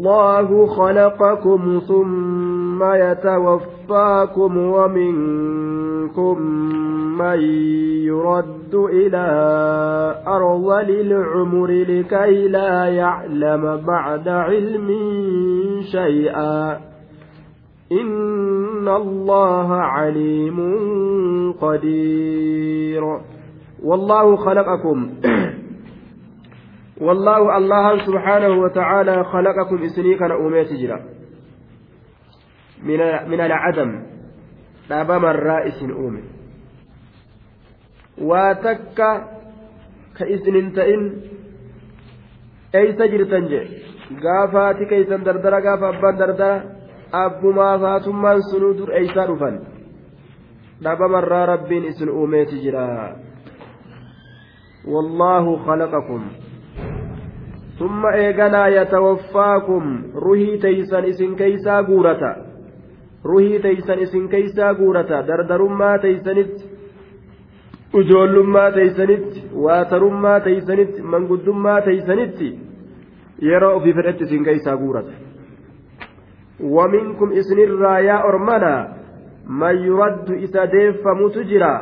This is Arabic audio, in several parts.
الله خلقكم ثم يتوفاكم ومنكم من يرد إلى أرذل العمر لكي لا يعلم بعد علم شيئا. إن الله عليم قدير. والله خلقكم والله الله سبحانه وتعالى خلقكم إسني كان أوميت جرا من من العدم دابا الرائس أومي واتك كإسن تئن أي سجرتن جي gaafaati keeysan dardara gaafa abbaan dardara abbumaa faatummaan sunuu dur eeysaa dhufan dhabamarraa rabbiin isin uumeeti jira wallaahu khalaqakum ثم إيغانا يتوفاكم رهي تيسن إسن كيسا غورتا رهي تيسن إسن كيسا غورتا دردرما تيسنت ujoollummaa teeysanitti waatarummaa teeysanitti manguddummaa teeysanitti yeroo ofii fedhetti isin keeysaa guurata waminkum isinirraa yaa ormana man yuraddu isa deeffamutu jira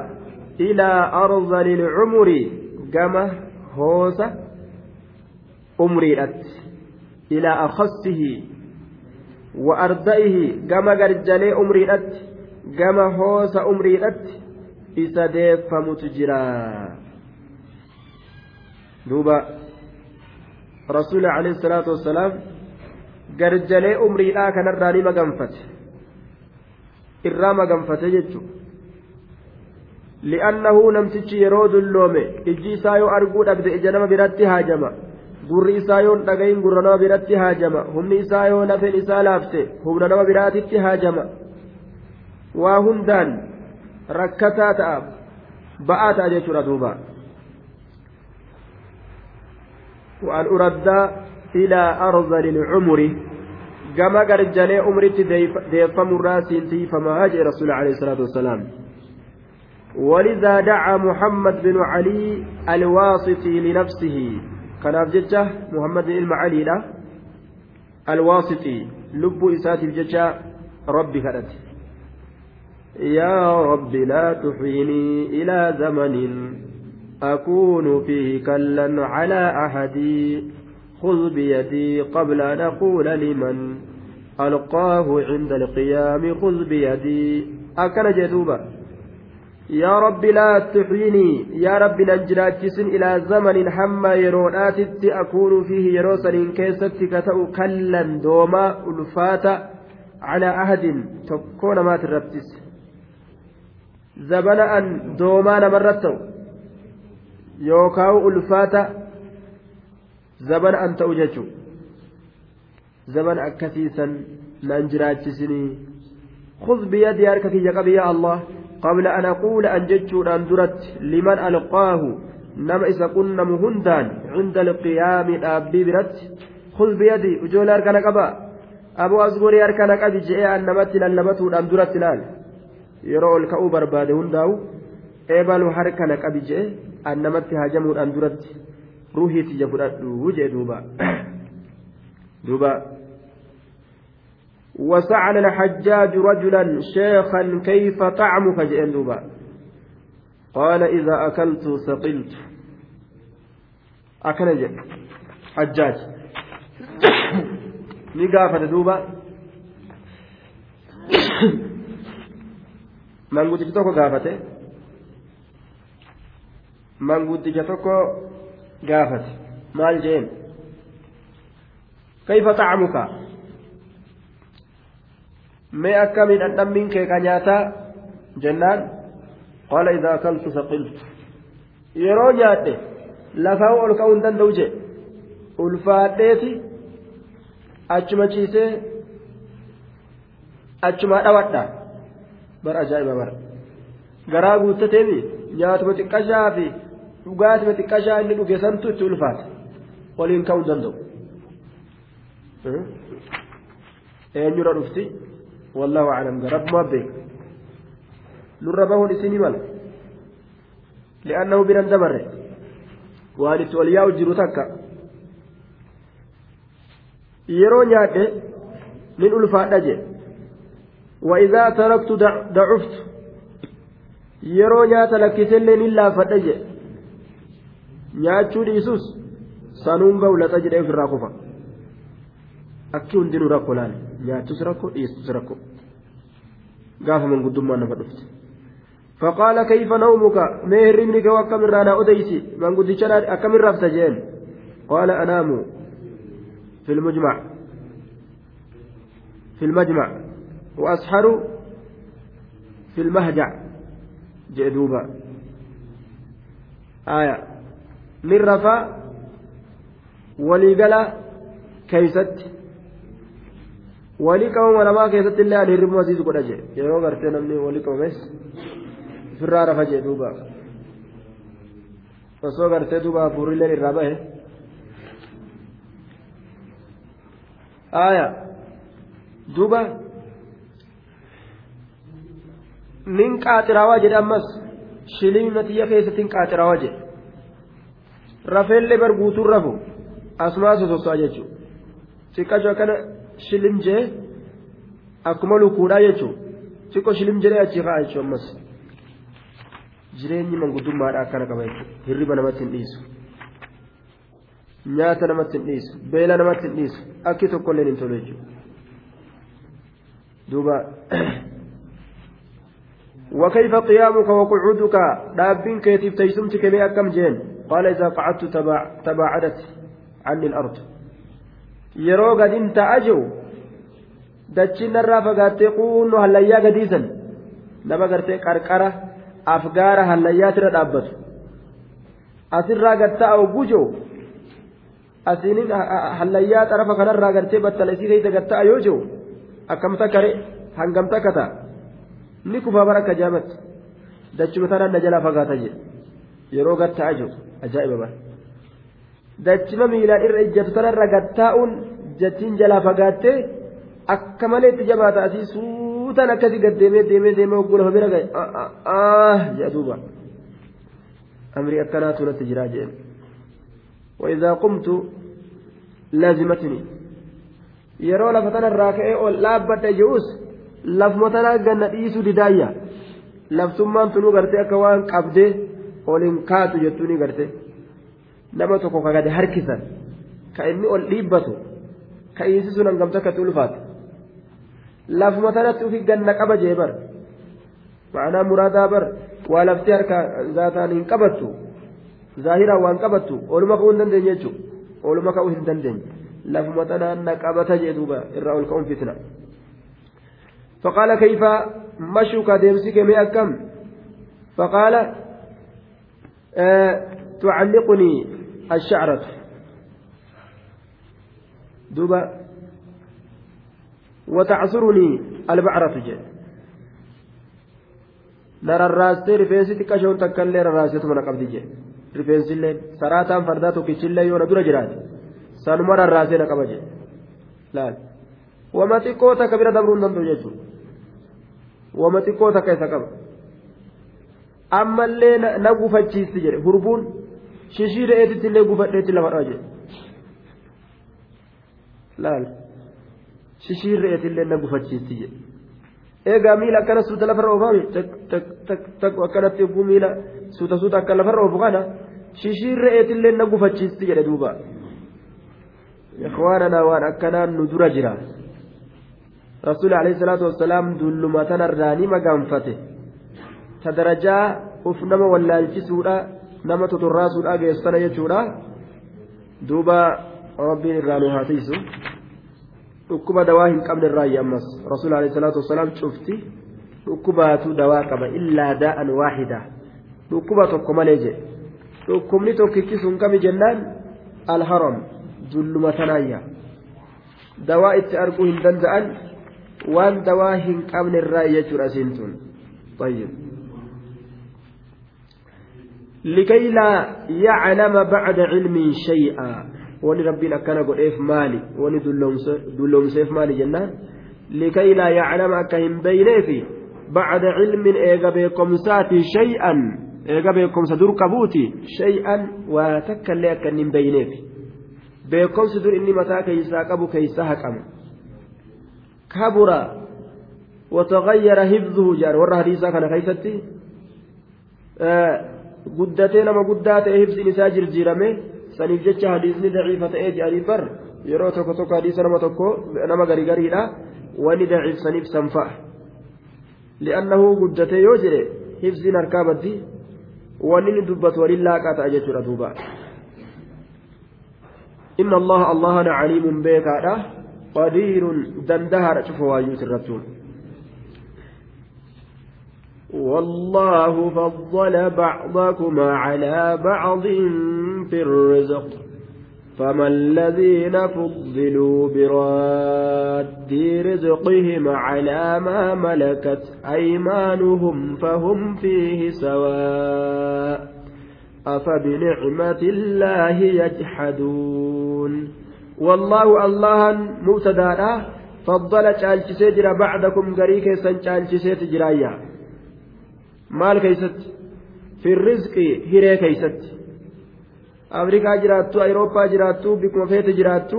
ilaa arzali lcumuri gama hoosa umriidhatti. Ilaa akhasihi wa arda'ihi gama garjalee umriidhatti gama hoosa umriidhatti isa deeffamutu jira. Duuba rasuuli alayhi salaatu wassalaam garjalee umriidhaa kanarraa ni maganfate. Irraa maganfate jechuudha li'annahu namtichi yeroo dulloome ijji isaa yoo arguu dhabde ija nama biratti haajama gurri isaa yoo dhagayin gurra nama biratti haajama humni isaa yoo lafeen isaa laafte humna nama biraatitti haajama waa hundaan rakkataa ta'a ba'aa ta'a jechuudha duuba وأن أردى إلى أرذل العمر كما قرجلي أمرت ديفم الراس فما هاجر رسول عليه الصلاة ولذا دعا محمد بن علي الواسطي لنفسه kanaaf jecha muhammad ilma caliidha alwaasixi lubbuu isaatiif jecha rabbi kadhate. يا رب لا تحيني إلى زمن أكون فيه كلا على أحدي خذ بيدي قبل أن أقول لمن ألقاه عند القيام خذ بيدي أكن جدوبا nan jiraachisin ilaa zamanin hamma yeroodhaatitti akuunu fiihi yeroo saniin keessatti ka ta'u kallan doomaa ulfaata calaa ahadin tokkoo namaati irrattis zabana an doomaa namarratti ta'u yookaan ulfaata zabana an ta'u jechuun zabana akkasiisan nan jiraachisinii khuz biyadii harka kiyya qabi qabla an aquula an jechuudhaan duratti liman alqaahu nama isa qunnamu hundaan cinda alqiyaami dhaabbii biratti kul biyadii ujoolee harkana qaba? Abuu asgorii harkana qabi je'ee an namatti lallabatuudhaan duratti laal? Yeroo ol ka'uu barbaade hundaa'u eebalu harkana qabi je'e an namatti hajamuudhaan duratti ruuhiitti jafudhadhu jee duuba. وسأل الحجاج رجلا شيخا كيف طعمك؟ جئندوبا قال إذا أكلت ثقلت. أكل جئ. حجاج. نقافة دوبا. من قلت توكو قافته. من قلت توكو قافته. مال جين كيف طعمك؟ Mee akkamiin dhandhammiin kee ka nyaataa jennaan qaala idaa akaltu saqiltu yeroo nyaadhe lafaa ol ka'uu hin danda'u jee ulfaadheeti achuma ciisee achuma dhawadha bar ajaa'iba bara garaa guuttateemi nyaatuma xiqqashaa fi dhugaatima xiqqashaa inni dhuge santu itti ulfaata waliin ka'uu hin danda'u eenyura dhufti والله أعلم رب ما بيك نربه لسني مال لأنه بنا دبر والد ولياء جرو تكا yeroo nyaadhe nin ulfaadha je وإذا تركت دعفت yeroo nyaata lakkisellee nin laafadha je nyaachuu dhiisus sanuun gawlaxa jedhee ofirraa kufa akki hundinuu rakko laal nyaachus rakko dhiistus rakko gaafa manguddummaan nafa dhufte فقال كيف نومك؟ مهر منك وكم رانا أديسي؟ من قد أكم رفت جين قال أنام في المجمع في المجمع وأسحر في المهجع. جئدوبا آية. من رفا وليقلا كيست. Walii qabama namaa keessatti illee ani hirribuma asiisu godha jee yeroo gartee namni walii qabames firraa rafa jee duuba osoo gartee duuba hafuurilleen irraa bahe aya duuba nin qaaxirawaa jedhe ammas shilima xiyya keessatti hin qaaxirawaa jedhe rafeellee bar guutuun rafu asumaa sososo'a jechuudha xiqqasho akkana shilim jee akkuma lukuudhaa jechuudha xiqqoo shilim jedhee achi ka'a jechuudha ammas jireenyi manguddummaadha akkana qaba jechuudha hirriba namatti hin dhiisu nyaata namatti hin dhiisu beela namatti hin dhiisu akki tokkollee hin tolu jechuudha duuba. وكيف قيامك وقعودك دابين كيتيف تيسمتك مي أكم جين قال إذا قعدت تبع تباعدت عني الأرض yeroo gadin ta'a jiru dachiin narraa fagaattee quunnu hallayyaa gadiisan nama gartee qarqara afgaara hallayyaatira dhaabbatu asirraa gatta'a ogguu jiru asiinin hallayyaa xarafa kanarraa gartee battala isii keessa gatta'a yoo jiru akkamta kare hangamta kata ni kufaa bara akka jaamatti dachuma tanaan na jalaa fagaata jedhe yeroo gatta'a jiru ajaa'iba bara dachima miilaan irra ijjatu tanarra gattaa'uun jattiin jalaa fagaattee akka malee itti jabaata asii suutaan akkasii gad deemee deemee deemee hogguu lafa bira gahe ah jedha duuba amrii akkanaatu natti jiraa jedhen وإذا قمت لازمتني yeroo lafa tanarraa ka'ee ol dhaabbadha je'us lafuma tanaa ganna dhiisuu didaayya laftummaan tunuu gartee akka waan qabdee oliin kaatu jettuu ni gartee Nama tokko ka gadi harkisan ka inni ol dhiibbatu ka iisi sun hangamta akkatti ulfaatu lafuma tanatti ufi ganna qaba jee bar ma'anaa muraadaa bar waa laftee harka zaataan hin qabattu zaahiraan waan qabattu oluma ka'uu hin dandeenye jechuudha oluma ka'uu hin dandeenye lafuma tanaan na qabata jee duuba irraa ol ka'uun fitna. فقال كيف مشوك ديمسك مي أكم فقال آه تعلقني الشعرة. دوبا. وتعصرني البعرة جد نرى الراس رفينسي تكشون تكالي الراس من قبض جد رفينسي اللين سراتان فرداتو كيشي يونا دور جرات سانمر الراس نقب جد لا. وما تكوتا كبيرة دبرون دندو جيشو وما تكوتا كيسا قبل ammallee na gufachiisti jedhe hurbuun shishii re'eetitti illee gufadheetti lafa dhaa jedhe laal. Shishii re'eetillee na gufachiisti jedhe eegaa miila akkana suuta lafarra oofaami takku akkanatti yogguu miila suuta suuta akka lafarra oofu kana shishii re'eetillee na gufachiisti jedhe duuba. Ikhwaananaa waan akkanaan nu dura jira. Rasuuli alayhi salaatu wassalaam dulluma tanarraa ni magaanfate ta darajaa uf nama wallaalchisuudha nama totorraasuudha geessana jechuudha duuba rabbiin irraa nu haatiisu dhukkuba dawaa hin qabne irraa ammas rasuul alayhi salaatu wasalaam cufti dhukkubaatu dawaa qaba illaa daa'an waahida dhukkuba tokko malee jedhe dhukkubni tokkichi sun kami jennaan alharam dulluma tanaayya dawaa itti arguu hin danda'an waan dawaa hin qabne irraa jechuudha isiin tun لكي لا يعلم بعد علم شيئا. وني ربنا كان قريف مالي. وني دلومسيف مالي جنان لكي لا يعلم أكهم بينيفي بعد علم إيغا بكم ساتي شيئا. إيغا بكم سدور كبوتي شيئا. وتكل لك من بينيفي. beekomsi dur inni mataa keeysaa qabu keeysa haqama kabura watagayyara hibduhu jaan warra hadiisaa kana keeysatti guddatee nama guddaa ta'e hibsiin isaa jirjiirame saniif jecha hadiisni daciifa ta'ee jedhanii bar yeroo tokko tokko hadiisa nama tokko nama garigariidha wani daciifsaniif sanfa'a li'annahu guddatee yoo jedhe hibsiin harkaa baddi wanni ni dubbatu waliin laaqaa ta'a jechuudha duuba inna allaha allahana caliimun beekaadha qadiirun dandahaadha cufa waayyuuti irrattuun والله فضل بعضكما على بعض في الرزق. فما الذين فضلوا براد رزقهم على ما ملكت أيمانهم فهم فيه سواء. أفبنعمة الله يجحدون. والله الله مبتدا فضل تشالشي جرا بعدكم غريكي سن تشالشي تجرايا maal keeysatti? Firrizqii hiree keeysatti. Afrikaa jiraattu ayirooppaa jiraattu bikkuma feete jiraattu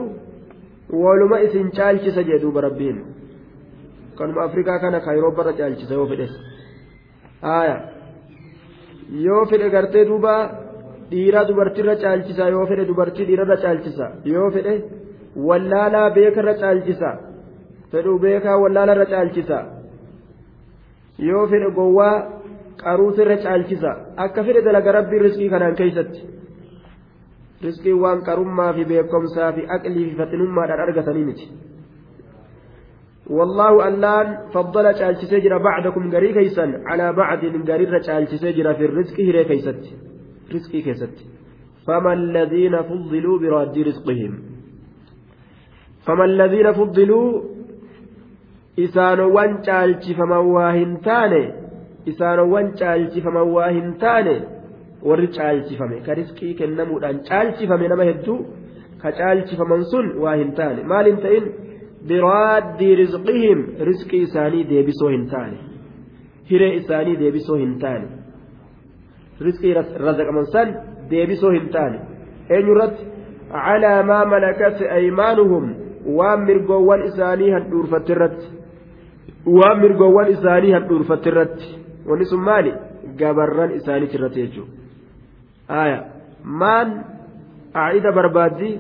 waluma isin caalchisa jee duuba rabbiin. Kanuma afrikaa kana ka ayiroopparra caalchisa yoo fedhe. Haya yoo fedhe gartee duuba dhiiraa dubartiirra caalchisa yoo fedhe dubartii dhiirarra caalchisa yoo fedhe wallaalaa beekarra caalchisa. Fedhuu beekaa wallaalarra caalchisa. Yoo fedhe gowwaa qaruusa irra caalchisa. Akka fedhe dalaga rabbii riskii kanaan keeysatti. Riskii waan qarummaa fi beekomsaa fi aqlii fi faxinummaadhaan argatanii miti. والله ألان فضل تشالشي جرا بعدكم غري كيسا على بعد غري تشالشي جرا في الرزق هري كيست رزقي كيست فما الذين فضلوا براد رزقهم فما الذين فضلوا إسان وان تشالشي فما واهن تاني isaanowwan caalchifaman waa hin taane warri caalchifame. Ka riskii kennamuudhaan caalchifame nama hedduu ka caalchifaman sun waa hin taane. Maal hin ta'in biraaddii rizqihim riskii isaanii deebisoo hin taane. Hiree isaanii deebisoo hin taane. Riskii razaqaman san deebisoo hin taane. Eenyurratti calaa maa malakat aymaanuhum waan mirgoowwan isaanii handhuurfatte irratti. Waan mirgoowwan isaanii handhuurfatte irratti wanni sun maali? Gabarran isaaniit irratti jechuudha maan aacida barbaaddi?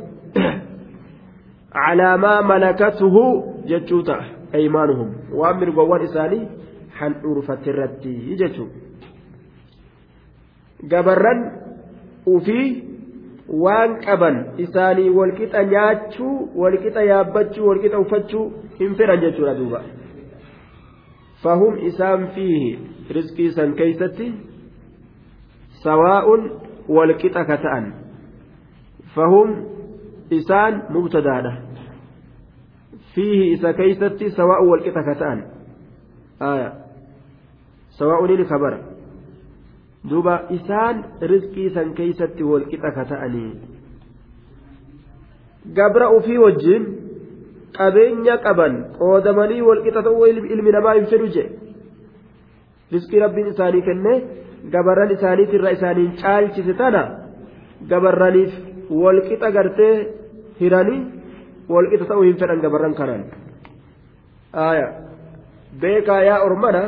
Calaamaa malakatuhu jechuu ta'a. Aymaanuhum waan mirgowwan isaanii handhuurfatte irratti jechuudha gabarran ufii waan qaban isaanii walqixa nyaachuu walqixa yaabbachuu walqixa uffachuu hin fedhan jechuudha duuba. Fahum isaan fiihi riskii san keeysatti sawaa'un walqixa ka ta'an fahum isaan mubtadaadha fiihi isa keeysatti sawaa'un walqixa ka ta'an aya sawaa'unin kabara duuba isaan riskii san keeysatti walqixa ka ta'anii gabra ufii wajjiin qabeenya qaban qoodamanii walqixa ta'uu ilmi namaa hin fedhu jedhe riskii rabbiin isaanii kenne gabarran isaaniitirra isaaniin caalchise tana gabarraniif walqixa gartee hiranii walqixa ta'uu hin fedhan gabarran kanaan. Beekaa yaa ormana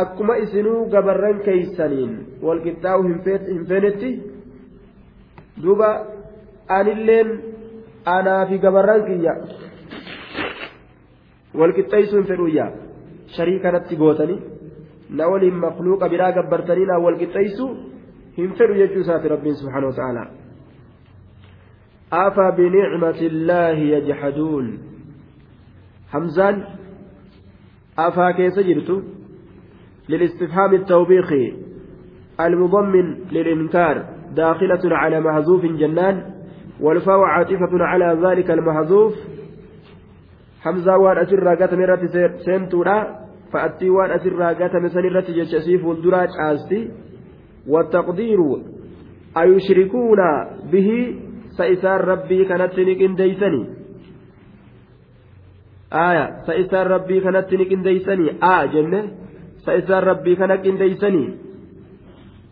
akkuma isinuu gabarran keeysaniin walqixxaa'uu hin feenetti duuba anilleen anaa fi gabarran kiyya walqixxeessuu hin fedhuyyaa sharii kanatti gootanii na waliin makluuqa biraa gabbartanii naa wal qixxeessu hin fedhu jechuu isaati rabbiin subhaanahu wata'aalaa afa binicmati illaahi yajhaduun hamzaan afaa keessa jirtu للاستفهام التوبيخي المضمن للإنكار داخلة على محذوف جنان والفاء عاطفة على ذلك المحذوف حمزة وان أسر قتم رت سنتورا sii fuulduraa caasti wattaqdiiru ayushrikuuna bihi sa isaan rabbii kanatti ni qindeeysanii aya sa isaan rabbii kanatti ni qindeeysanii a jenne sa isaan rabbii kana qindeeysanii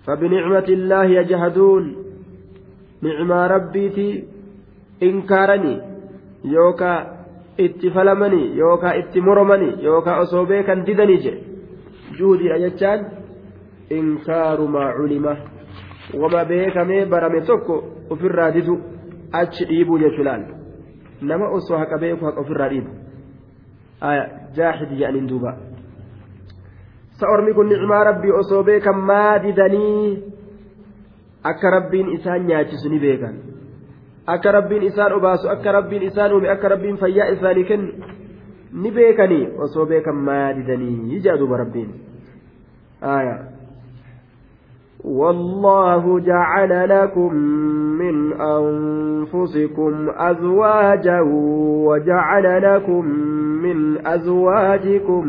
فبنعمة الله يجهدون نعمة ربيتي inkaaranii yookaa itti falamanii yookaa itti moromanii yookaa osoo beekan didanii jedhe juhudiidha jechaan inkaaru maa culima wama beekamee barame tokko ofirraa didu achi dhiibuu jechuudhaan nama osoo haqa beeku haqa ofirraa dhiibu jaahid jedhaniin duuba sa ormi kun nicmaa rabbii osoo beekan maa didanii akka rabbiin isaan nyaachisu ni beekan akka rabbiin isaan obaasu akka rabbiin isaan uume akka rabbiin fayyaa isaanii kennu ni beekanii osoo beekan maa didanii jedha duuba rabbiin والله جعل لكم من أنفسكم أزواجا وجعل لكم من أزواجكم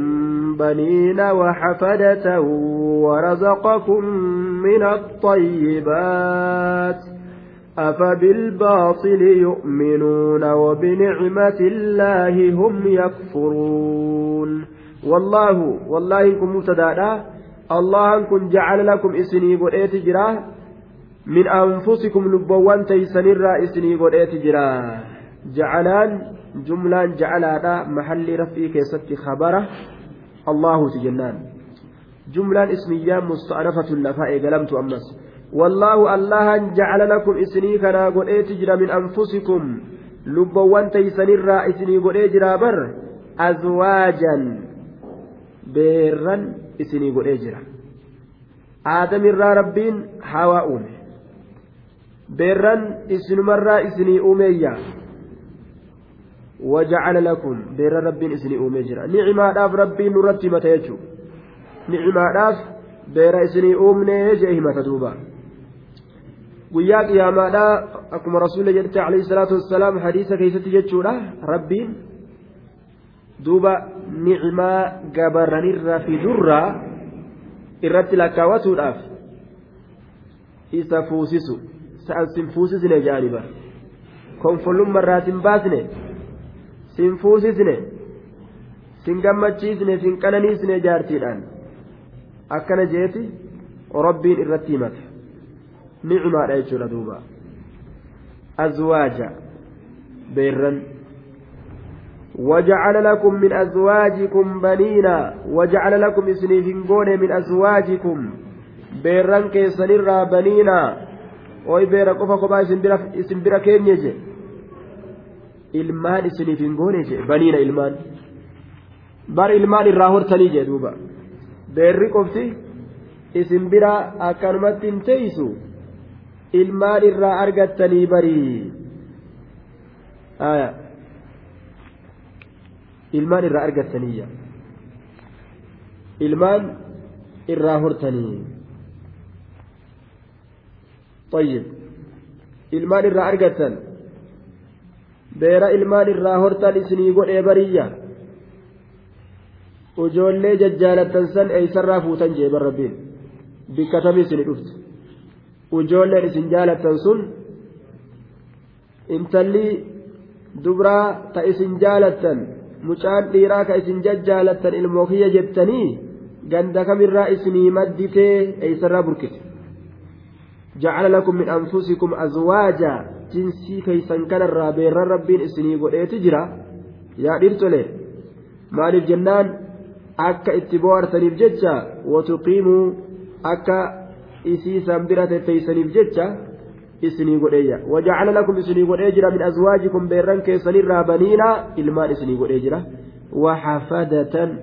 بنين وحفدة ورزقكم من الطيبات أفبالباطل يؤمنون وبنعمة الله هم يكفرون والله والله إنكم مبتدأ allahan kun jacala lakum isinii godheeti jira min anfusikum lubbowwan taysanirraa isinii godheeti jira jacalaan jumlaan jacalaadha mahalli raf'ii keessatti khabara allahuti jennaan jumlaan ismiyyaa musta'anafatun lafaa eegalamtu ammas wallaahu allahan jacala lakum isinii kanaa godheeti jira min anfusikum lubbowwan taysanirraa isinii godhee jiraa bar azwaajan beerran isinii godhee jira aadamirraa rabbiin hawaa uume beerran isinumarraa isinii uumeeyya wajacala lakum beerran rabbiin isinii uumee jira nicimaadhaaf rabbiin nurratti himata jechuu nicimaadhaaf beera isinii uumnee jee himata duuba guyyaa qiyaamaadhaa akkuma rasuulli jedhte alayhi salaatu wassalaam hadiisa keeysatti jechuudha. Rabbiin duuba nicmaa gabarranirra fidurraa irratti lakkaawwatuudhaaf isa fuusisu. Sa'an sin fuusisne jedhani bara. Konfollummarraa sin baasne sin fuusisne sin gammachiisne sin qananiisne jaartiidhaan akkana jeeti rabbiin irratti himata nicmaadha jechuudha duuba azwaaja beerran وجعل لكم من أزواجكم بنينا وجعل لكم إسنيفين من أزواجكم بيران كيسنرا بنينا وي بيرا قفا قبا إسن برا كين يجي ilmaan isiniif hin goone jee baniina ilmaan bar ilmaan irraa hortanii jee duuba beerri qofti isin bira akkanumatti hin teeysu ilmaan irraa argattanii barii ilmaan irraa argattaniyya ilmaan irraa hortanii طيب ilmaan irraa argattan beera ilmaan irraa hortan isinii godhee bariyya ujoollee jajjaalattan san eeysarraa fuutan jeeban rabbiin bikka tamii isini dhufte ujoolleen isin jaalattan sun intalli dubraa ta isin jaalattan mucaan dhiiraa ka isin jajjaalattan ilmoo kiyya jettanii ganda kamirraa isinii madditee eeysarraa burkite jacala lakum min anfusikum azwaaja jinsii keeysan kanarraa beerran rabbiin isinii godheeti jira yaa dhirtole maaliif jennaan akka itti bohaartaniif jecha watuqiimuu akka isiisan bira tetteeysaniif jecha isinii godheeyya wajacala lakum isinii godhee jira min azwaajikum beerran keessanirraa baniina ilmaan isinii godhee jira waxafadatan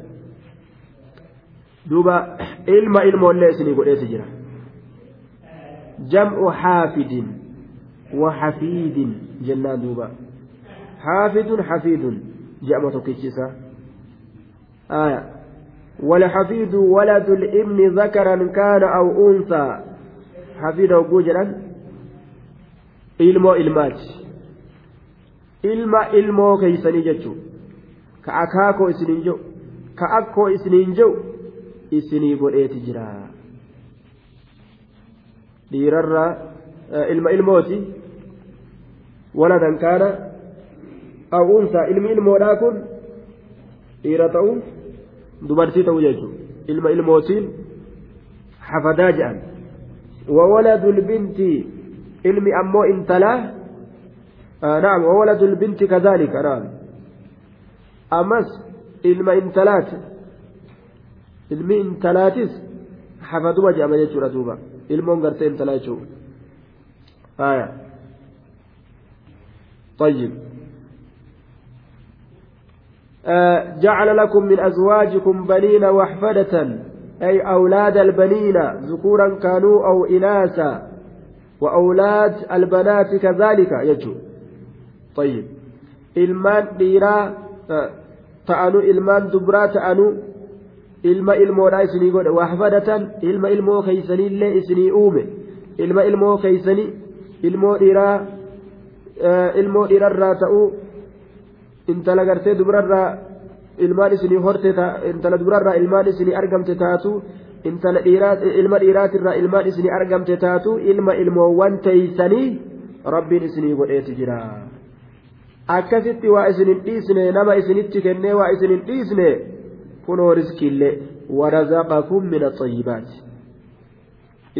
duuba ilma ilmoollee isinii godheeti jira jam'u xaafidin وحفيد جنان دوبا حافد حفيد جاء متوكيشيسا آية والحفيد ولد الابن ذكرا كان أو أنثى حفيد ilma ilmoo keeysanii jechuu ka akaakoo isiniin jiru ka akkoo isiniin jiru isinii godheeti jira dhiirarraa ilma ilmooti waladan kaana aw unsaa ilmi ilmoodhaa kun dhiira ta'u jechuudha ilma ilmootiin hafadaa jedhan وولد البنت ilmi ammoo intalaa آه نعم وولد البنت كذلك نعم أمس ilmi intalaatis hafaduma jedhama jechuudha duuba ilmoon gartee intalaa jechuudha haya طيب آه جعل لكم من أزواجكم بنين وحفدة أي أولاد البنين ذكورا كانوا أو إناثا وأولاد البنات كذلك يجو طيب ilmaan dhiiraa ta'anu ilmaan dubraa ta'anu ilma ilmoodhaa isinii godhe waxfadatan ilma ilmoo keeysaniillee isinii uume ilma ilmoo keeysanii ilmoo dhiiraa ilmoo dhiirarraa ta'uu intala gartee dubrarraa ilmaan isinii horte intala dubrarraa ilmaan isinii argamte taatu intala ilma dhiiraatirraa ilmaan isinii argamte taatu ilma ilmoowwan teeysanii rabbiin isinii godheeti jira. akkasitti waa isin hin dhiisne nama isinitti kennee waa isin hin dhiisne kunoo riskiillee warazaqakum min axayyibaati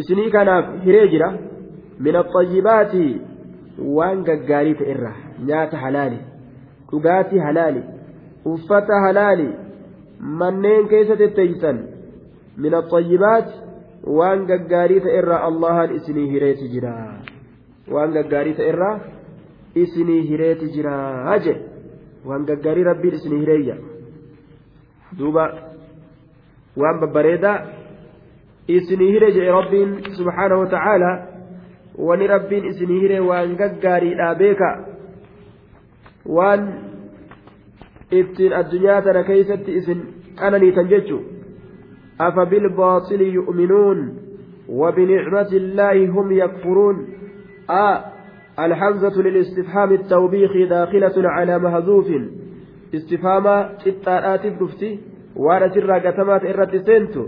isinii kanaaf hiree jira min axayyibaati waan gaggaarii ta'e irraa nyaata halaali dhugaatii halaali uffata halaali manneen keessa tetteeysan min axayyibaati waan gaggaarii ta'e irraa allahan isinii hireeti jira waan gaggaarii ta'e irraa isinii hireeti jiraa jedhe waan gaggaarii rabbiin isinii hireeyya duuba waan babbareedaa isinii hire jedhe rabbiin subhaanahu wa ta'aalaa wani rabbiin isinii hire waan gaggaariidhaa beeka waan ittiin addunyaa tana keeysatti isin qananiitan jechuu afa bilbaaxili yu'minuun وبنعمة الله هم يكفرون آه الحمزة للاستفهام التوبيخ داخلة على مهذوف استفهام ستارات الدفتي وأنا سرى قتمات إرت سنتو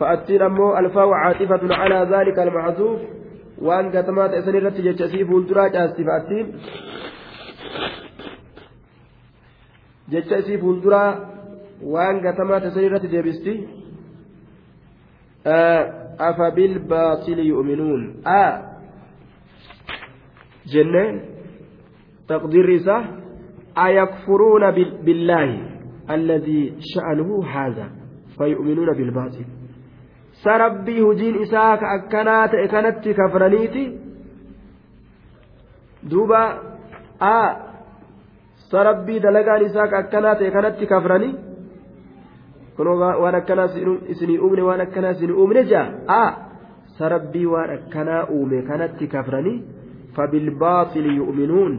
فأتين أمو الفاو عاطفة على ذلك المحذوف وأن قتمات إسن إرت جتشسي فولدرا جاستي فأتين جتشسي فولدرا وأن قتمات إسن إرت جيبستي آه أفبالباطل يؤمنون آه jenneen taqdiirri isaa ayakfuruuna billaahi alladii sha'anuhu haadha fayu'minuuna bilbaatil sa rabbii hujiin isaa ka akkanaa ta'e kanatti kafraniiti duuba a sarabbii dalagaan isaa akkanaa ta'e kanatti kafranii kun waan akkanaa isinii uumne waan akkanaa isinii uumne jaa? A sarabbii waan akkanaa uume kanatti kafranii fabilbaaxili yu'minuun.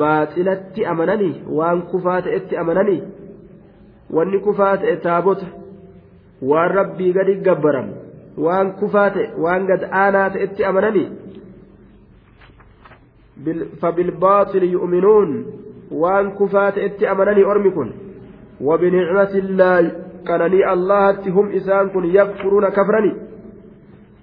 Baaxilatti amananii? Waan kufaa ta'etti amananii? Wanni kufaa ta'e taabota? Waan rabbii gadi gabbaramu? Waan kufaa ta'e waan gad aanaa ta'etti amananii? Fabilbaaxili yuuminuun يؤمنون وأن كفات إت أمنني أرمكن وبنعمة الله كانني الله هم إسان كن يكفرون كفرني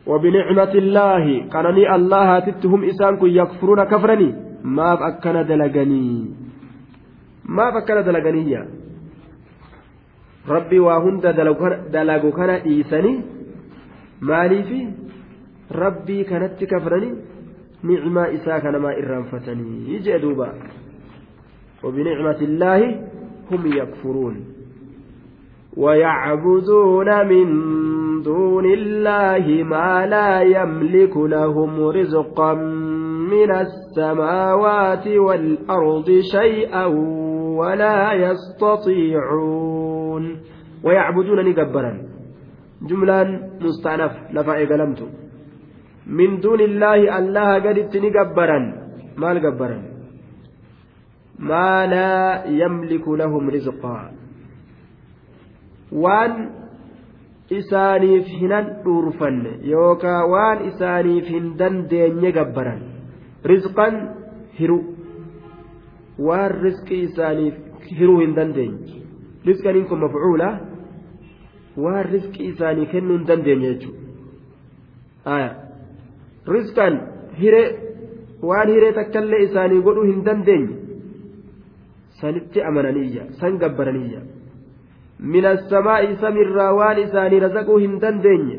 وبنعمة الله قالني الله تتهم إسان كن يكفرون كفرني ما فأكنا دلقني ما فأكنا دلقني ربي وهند دلقوا كان إيساني مالي في ربي كانت كفرني نعمة إساء كان ما إرانفتني يجي دوبا وبنعمة الله هم يكفرون. ويعبدون من دون الله ما لا يملك لهم رزقا من السماوات والأرض شيئا ولا يستطيعون. ويعبدونني جبرا جملا مستأنف لفا قلمت من دون الله الله قد نجبرا ما جبرا maa laa yamliku lahum rizqaa waan isaaniif hinan dhuurfanne yookaa waan isaaniif hin dandeenye gabbaran rizqan hiru waan rizqii isaaniif hiruu hin dandeenye rizqaniin kun mafuula waan rizqii isaanii kennuu hin dandeenye jechuudha rizqan hire waan hire takkaallee isaanii godhuu hin dandeenye amananiyya san gabbaraniyya. من السماء سمر وان إساني رزقوا هندن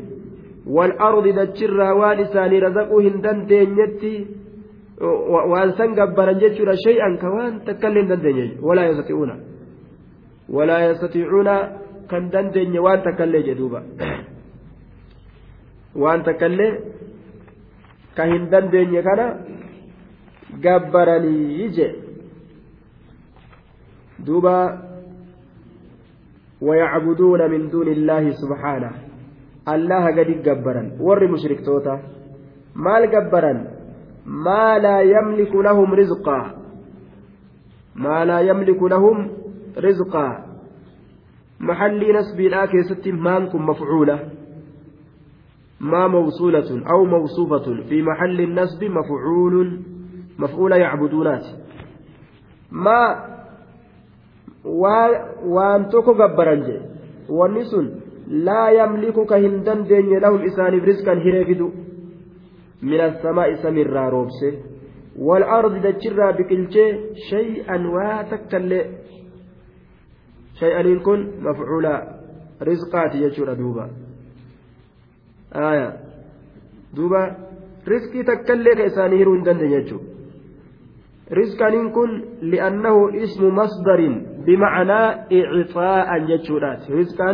والأرض دجر وان إساني رزقوا هندن دينيتي waan san gabbaran jechuudha shay'an ka waan takkallee hin dandeenye walaa yastati'uuna walaa yastati'uuna kan dandeenye waan takkallee jedhuuba waan takkallee ka hin dandeenye kana gabbaranii je duuba ويعبدون من دون الله سبحانه. الله قد جبرا ور مشركتوتا مال جبرا ما لا يملك لهم رزقا. ما لا يملك لهم رزقا. محل نسب لا كيست مانكم مفعولة. ما موصولة أو موصوفة في محل النسب مفعول. مفعول يعبدونات. ما waan tokko gabbaran jee wanni sun laa yamliku ka hin dandeenye lahum isaaniif rizqan hiree fidu min assamaa'i samiirraa roobse والأرض دجرا بكلشي شيئا واتكالي شيئا إن كن مفعولا رزقات يجور دوبا آية دوبا رزقي تكالي كيساني هيرون دندن يجور رزقا إن كن لأنه اسم مصدر بمعنى إعطاء يجورات رزقا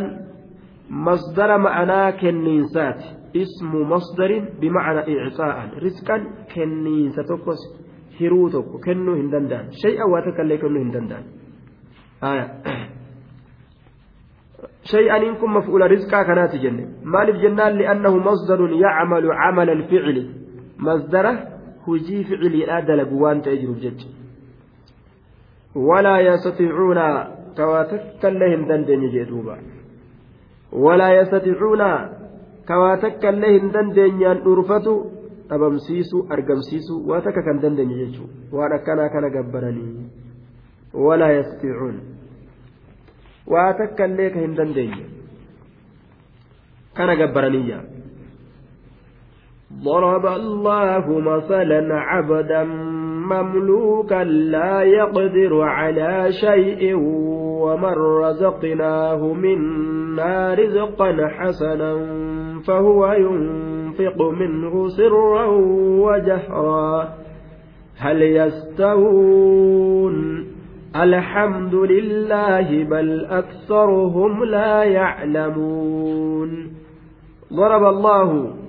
مصدر معنى كنينسات اسم مصدر بمعنى إعطاء رزقا tokko kennuu hin danda'an shay'an waa takka illee kennuu hin danda'an shay'aniin kun maf'uula rizqaa kanaati jenne maaliif jennaan li'annahu masdarun yacmalu camala alficli masdara hujii ficiliidhaa dalagu waan ta'e jiruuf jecha walaa yastatiicuuna ka waa takka illee hin dandeenye jee duuba walaa yastatiicuuna ka waa takka illee hin dandeenyaan dhuurfatu dhabamsiisuu argamsiisuu waa takka kan dandeenye jechuudha waan akkanaa kana gabbaranii walaa yastatiicuun waa takka illee ka hin dandeenye kana gabbaraniyya ضرب الله مثلا عبدا مملوكا لا يقدر على شيء ومن رزقناه منا رزقا حسنا فهو ينفق منه سرا وجهرا. هل يستوون؟ الحمد لله بل أكثرهم لا يعلمون. ضرب الله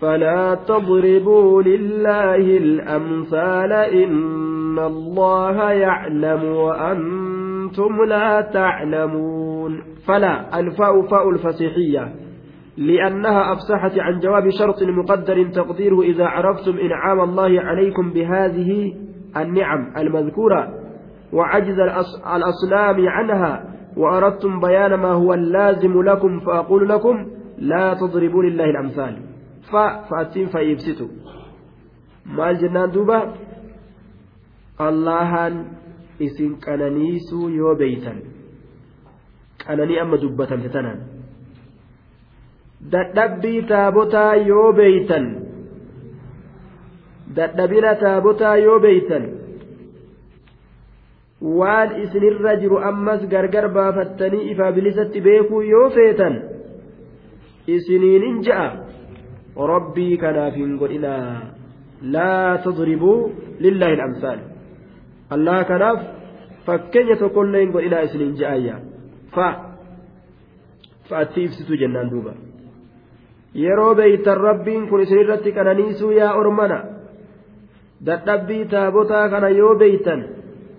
فلا تضربوا لله الأمثال إن الله يعلم وأنتم لا تعلمون. فلا الفاء فاء الفسيحية لأنها أفسحت عن جواب شرط مقدر تقديره إذا عرفتم إنعام الله عليكم بهذه النعم المذكورة وعجز الأصنام عنها وأردتم بيان ما هو اللازم لكم فأقول لكم لا تضربوا لله الأمثال. Fa fa'atiin fayyibsitu. Maal jennaan duuba? Allahan isin qananiisuu yoo beeytan qananii amma dubbatamte tanaan. Dadhabbii taabotaa yoo beeytan dadhabina taabotaa yoo beeytan waan isinirra jiru ammas gargar baafattanii ifaa bilisatti beekuu yoo feetan isiniinin ja'a rabbii kanaaf hin godhinaa. Laa tadribuu lillaahi lamsaal allah kanaaf fakkeenya tokkollee hin godhinaa isiniin je'ayya. Fa. Fa'atti ibsitu jennaan duuba. Yeroo beeytan rabbiin kun isinirratti qananiisuu yaa ormana? Dadhabbii taabotaa kana yoo beeytan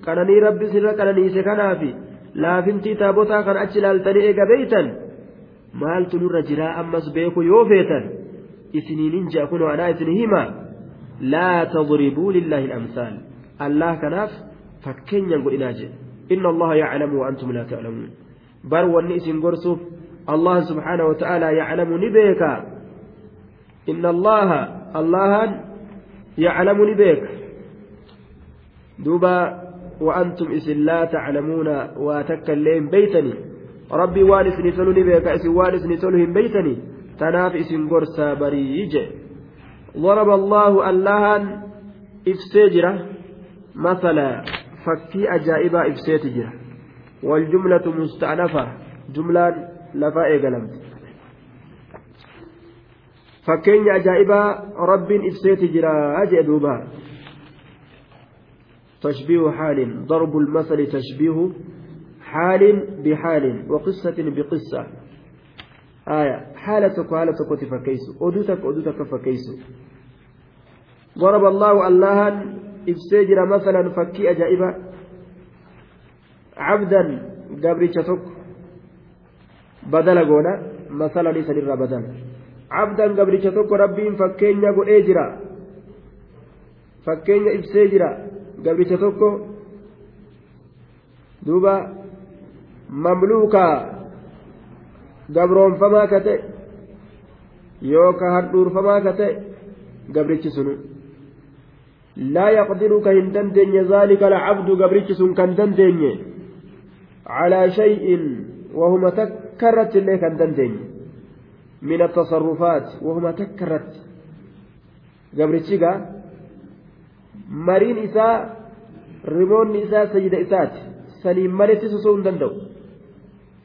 qananii rabbi isinirra qananiise kanaafi laafintii taabotaa kana achi ilaaltanii eega beeytan maaltu nurra jiraa ammas beeku yoo feetan ja'a kunoo anaa isin hima laa tadribuu lillaahi الأمثال. الله kanaaf fakkeenyan godhinaa jedhe إن الله يعلم وأنتم لا تعلمون. بر والنئس قرسوف الله سبحانه وتعالى يعلم نبيك. إن الله الله يعلم نبيك. دوبا وأنتم إسن لا تعلمون وتكلم بيتني. ربي وانس نتلو نبيك إسن وانس نتلهم بيتني. Gorsaa barii je ضرب الله jira masala fakkii ajaa'ibaa ifseeti jira والجملة مستأنفة جملة لفا إيقلمت fakkeenya ajaa'ibaa rabbiin ibseeti jira jee تشبيه حال ضرب المثل تشبيه حال بحال وقصة بقصة حالة حالة فكيس أدوتك أدوتك فكيس ضرب الله الله إبسجر مثلا فكي أجائبا عبدا قبرتك بدل قولا مثلا ليس بدل cabdan gabricha tokko rabbiin fakkeenya godhee jira fakkeenya ibsee jira gabricha tokko duuba mamluukaa gabroonfamaa ka ta'e yookaan handhuurfamaa ka ta'e gabrichi sunu laa yaqdiru ka hin dandeenye zaalika alcabdu gabrichi sun kan dandeenye calaa shay'in wahuma takka irratti illee kan dandeenye من التصرفات وهما تكرت قبرتشيغا مرين إساء ريمون إساء سيد إسات سليم مالتي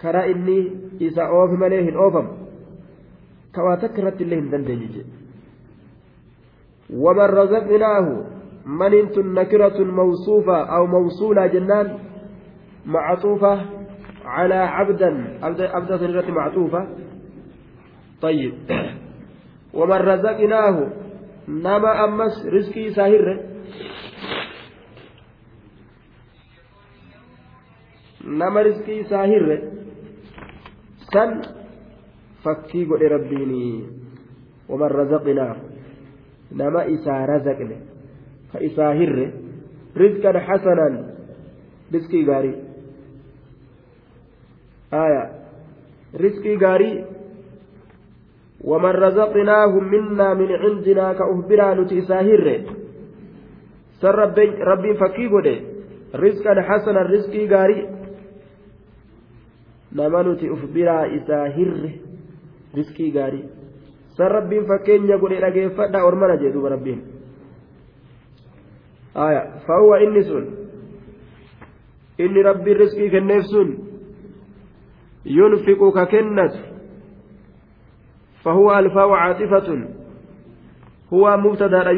كرا إني إساء أوف مليه أوفم كما تكرت الله دندنجي ومن رزقناه من انت نكرة موصوفة أو موصولة جنان معطوفة على عبدا عبدا, عبدا معطوفة طيب ومن رزقناه نما أمس رزقي ساهر riskii isaa hirre. San fakkii godhe rabbiini waman razaqinaa nama isaa razaqne ka isaa hirre rizqan hasanan riskii gaarii aya riskii gaarii ومن رزقناهم منا من عندنا كأهبرا نتي ساهر سر ربي فكي قده رزقا حسنا رزقي غاري nama nuti uf biraa isaa hirre riskii gaarii san rabbiin fakkeenya godhe dhageeffadha ormana jee duba rabbiin aya fahuwa inni sun inni rabbiin riskii kenneef sun yunfiqu ka kennatu فهو الفاء عاطفة هو مبتدا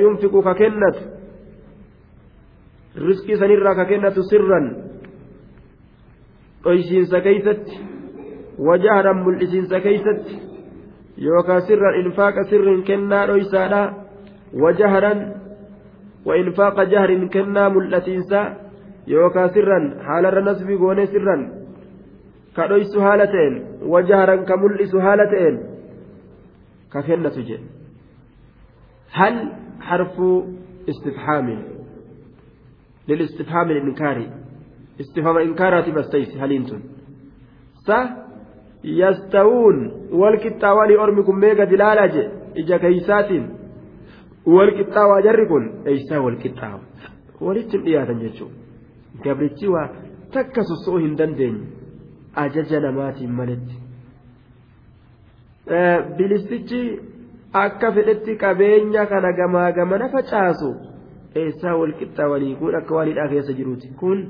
ينفق ككنة رزقي سنرى ككنة سرا أيشينس كيست وجهرا ملئسينس كيست يوكا سرا إنفاق سر كنا ريسانا وجهرا وإنفاق جهر كنا ملئسينسا يوكا سرا حال النسب قوني سرا كريس هالتين وجهرا كملئس هالتين ككنة جد هل حرف استفهام للاستفهام الإنكاري استفهام إنكارات بستيس هل أنتم س يستوون والكتاواني أرمكم ميغا دلالة إجا كيسات والكتاوى جركن إيسا والكتاوى ولتم إياتا جيشو takka soso'uu hin dandeenye ajaja namaatiin maletti bilistichi akka fedhetti qabeenya kana gamaa gamana facaasu eessaa wal qixxaawanii kun akka waan hidhaa keessa jiruuti kun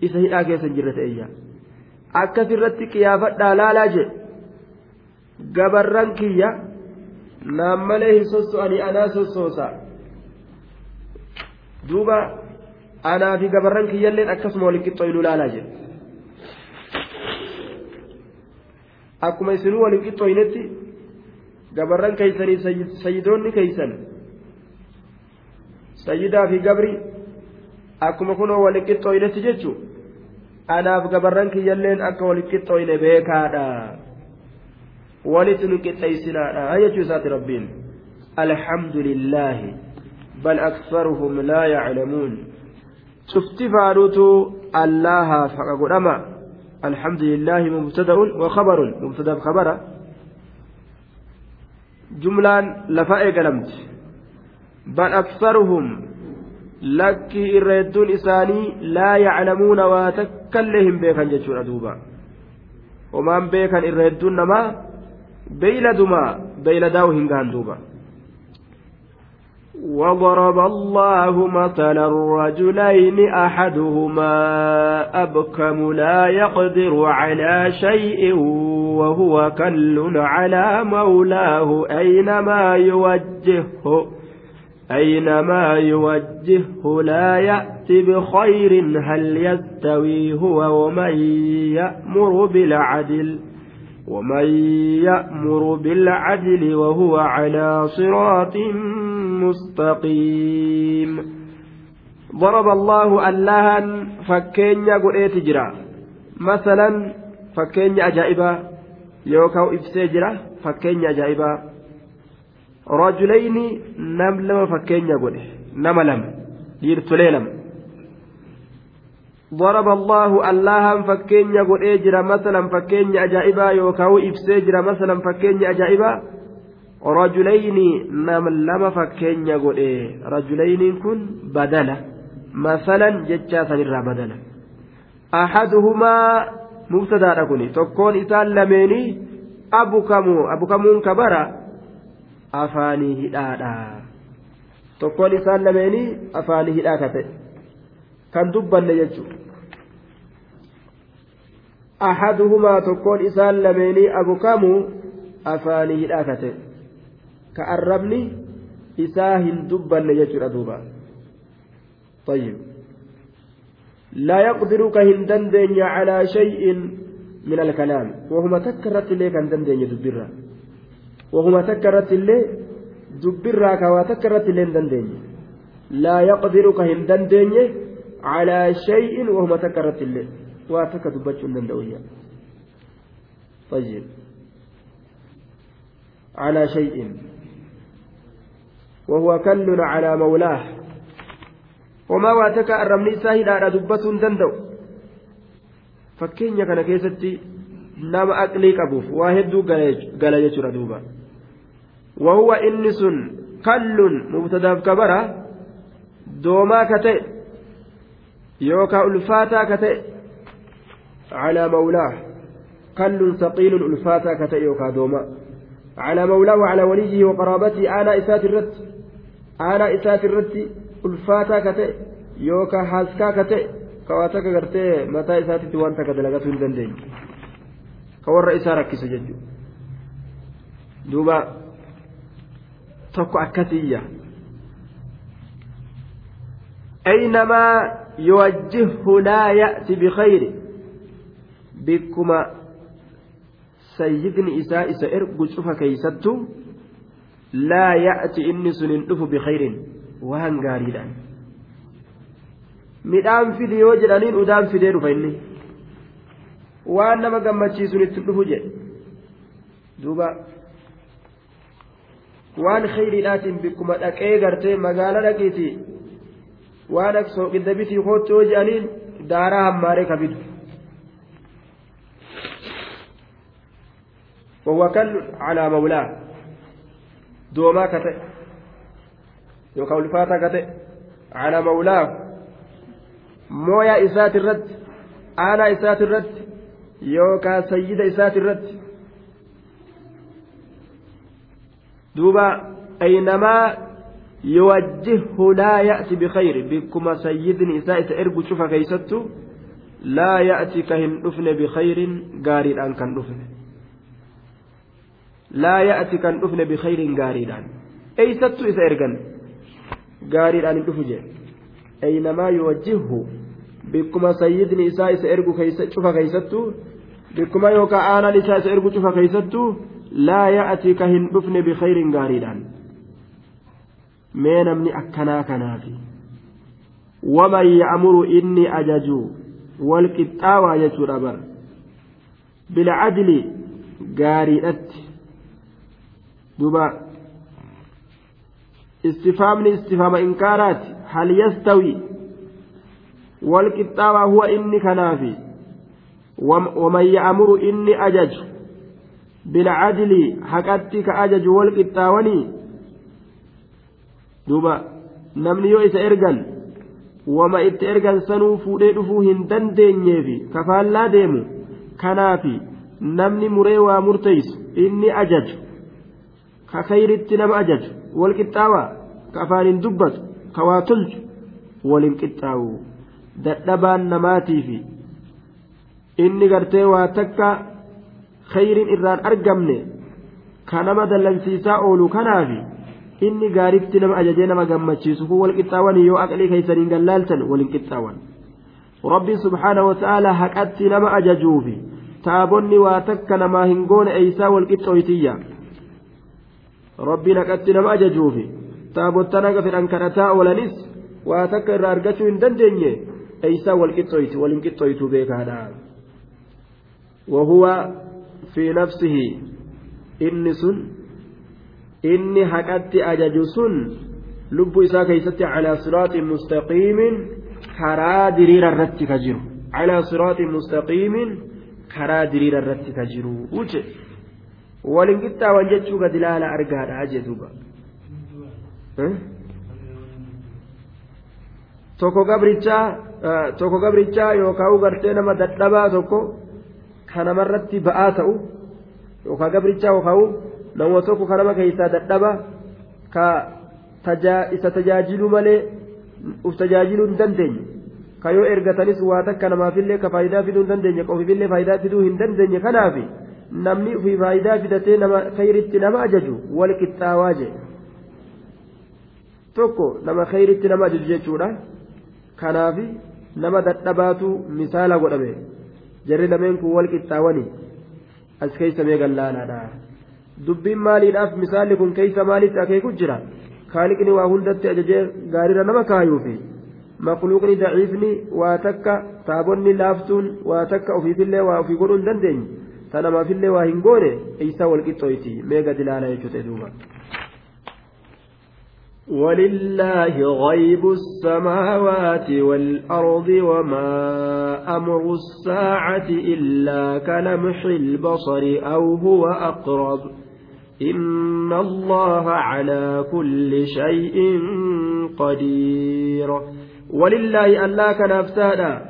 isa hidhaa keessa jirre ta'eyya akkas irratti qiyaafadhaa laalaa jedhe gabarran kiyya naan malee hin sosso'anii anaa sossoosa duuba anaa fi gabarran kiyyalleen akkasuma wal laalaa jedhe akkuma isinuu qixxooynetti gabarran keeysanii sayyidoonni keeysan sayyidaa fi gabri akkuma kunoo waliin qixxooynetti jechu anaaf gabarran kiyyalleen akka waliin qixxooyne beekaadha walitti nu qixxeeysinaadha jechuu isaati rabbiin alhamdu lillaahi bal aksaruhum laa yaclamuun cufti faaduutu allahaaf haqa godhama الحمد لله مبتدأ وخبر مبتدأ خبر جملة لفاء قلمت بل أكثرهم لك الردون إساني لا يعلمون واتكلهم بيكا جتشون أدوبا ومان بيكا الردون نما بيلدما بيلداو هنغان دوبا وضرب الله مثلا رجلين أحدهما أبكم لا يقدر على شيء وهو كل على مولاه أينما يوجهه أينما يوجهه لا يأتي بخير هل يستوي هو ومن يأمر بالعدل؟ ومن يأمر بالعدل وهو على صراط مستقيم. ضرب الله اللهن فكين قرئت جرا. مثلا فكين أجائبا يوكاو إفسي فكين أجائبا rajulayni nam lama fakkeenya godhe nama lama dhiirtolee lama ضرب الله اللهم فكين قد اجرى مثلا فكين اجائبا يوكاو افسجرى مثلا فكين اجائبا رجلين نم لما فكين قد رجلين كن بدلا مثلا جتشا سنرى بدلا احدهما مبتدا كوني تكون اسال لميني ابو كمو ابو كمون كبرا afaanii hidhaadha tokkoon isaan lameenii afaanii hidhaa ka ta'e kan dubbanne jechuudha ahaduhumaa tokkoon isaan lameenii abukamuu afaanii hidhaa ka ta'e ka arrabni isaa hin dubbanne jechuudha duuba طيب لا يقدر كهن دندن على شيء من الكلام وهما تكرت لك أن دندن يدبرها وهما تكرت اللي دبرا كوا تكرت اللي دندني لا يقدر كهن دندني على شيء وهما تكرت اللي واتك دبتش دندوية طيب على شيء وهو كل على مولاه وما واتك الرمني ساهد على دبة دندو fakkeenya kana keessatti nama aqlii qabuuf waa hedduu gala jechuudha duuba. وهو إنس كل مبتدا كبرة دوما كتئ يوكا ألفاتا كتئ على مولاه كل ثقيل ألفاتا كتئ يوكا دوما على مولاه وعلى وليه وقرابته آنا إسات الرد آنا إسات الرد ألفاتا كتئ يوكا حاسكا كتئ كواتك غرتي متى إساتي وانت كدلغته الدندين كور إسا ركس ججو دوبا tokko akkasiyya أينما يوجهه لا يأتي بخير بكما سيدني إساء إساء إرقو شوف كيستو لا يأتي إني سنندف بخير وهن قاريدان midhaan fidi yoo jedhaniin udaan fidee dhufa inni waan nama gammachiisun itti dhufu jedhe duuba waan khayriidhaatiin bikkuma dhaqee gartee magaala dhaqiiti waan akka sooqidda bitii kootti yoo jedhaniin daaraa hammaaree kabidu وهو كل على مولاه دوما كتئ يوكا الفاتا كتئ على مولاه مويا إسات الرد أنا إسات الرد يوكا سيد إسات الرد دوبا أينما يوجهه لا يأتي بخير بكما سيدني إساء إرجو شوف كيستو لا يأتي كهن أفن بخير قاري الآن كان أفن لا يأتي كان أفن بخير قاري الآن أي ستو إسا إرجن قاري الآن أفجي bikkuma sayyidni isaa isa ergu cufa keeysattu. Bikkuma yookaan aanaan isaa isa ergu cufa keeysattu. Laa ya'ati ka hin dhufne bikayrin gaariidhaan. Mee namni akkanaa kanaafi waman ya'muru inni ajaju. Walqixxaawaa jechuudha bar. Bilcadli gaariidhatti. Duba istifaamni istifaama inkaaraati. Hal yastawi? wal qixxaawaa huwa inni kanaafi waman ya'muru inni ajaju بالعدل حقتي كأجج والقطاوني دوبا namni yoo isa ergan wama itti ergan sanuu fuudhee dhufuu hin dandeenyeefi kafaallaa deemu kanaafi namni muree waa murteessu inni ajaju ka kayritti nama ajaju walqixxaawaa ka afaaniin dadhabaan namaatiifi inni gartee waa takka khayriin irraan argamne ka nama dallansiisaa oolu kanaafi inni gaaritti nama ajajee nama gammachiisu kun wal qixxaawan yoo aqlii keeysaniin gallaaltan waliin qixxaawan rabbiin subhaanahu wata'aalaa haqatti nama ajajuufi taabonni waa takka namaa hin goone eeysaa wal qixxooytiyya rabbiin haqatti nama ajajuufi taabotta naga fedhan kadhataa oolanis waa takka irraa argachuu hin dandeenye eeysaa wal qixxooytu walin qixxooytu beekaadha. Wahuwa fi nafsihi inni sun inni haqatti ajaju sun lubbuu isaa keeysatti calaa siraaxin mustaqiimin karaa diriira irratti ka jiru. Calaa siraaxin mustaqiimin karaa diriira irratti ka jiru. Wuce walin qixxaawan jechuu gad ilaala argaadha jedhuba tokko gabrichaa tokko gabrichaa yookaan gartee nama dadhabaa tokko ka namarratti ba'aa ta'u yookaan gabrichaa yookaan nama tokko kan nama keessaa dadhaba ka isa tajaajiluu malee uf tajaajiluu hin dandeenye ka yoo ergatanis waa takka namaafillee ka faayidaa fiduu hin dandeenye qofiifillee faayidaa fiduu hin dandeenye kanaaf namni ofii faayidaa fidatee nama khayritti nama ajaju wal qixxaawaa je tokko nama khayritti nama ajaju jechuudha kanaaf nama dadhabaatu misaala godhame. Jarri lameen kun wal qixxaawanii. as keessa mee gallaanaadha. Dubbiin maaliidhaaf misaalli kun keessa maalitti akeeku jira? Kaaliqni waa hundatti ajajee gaariirra nama kaayuufi. Maqluuqni daciifni waa takka taabonni laaftuun waa takka ofiifillee waa ofii godhuu hin dandeenye ta namaafillee waa hin goone eeysaa walqixxooyti mee gadi ilaala jechuudha duuba. ولله غيب السماوات والأرض وما أمر الساعة إلا كلمح البصر أو هو أقرب. إن الله على كل شيء قدير. ولله ألا كان أفتادا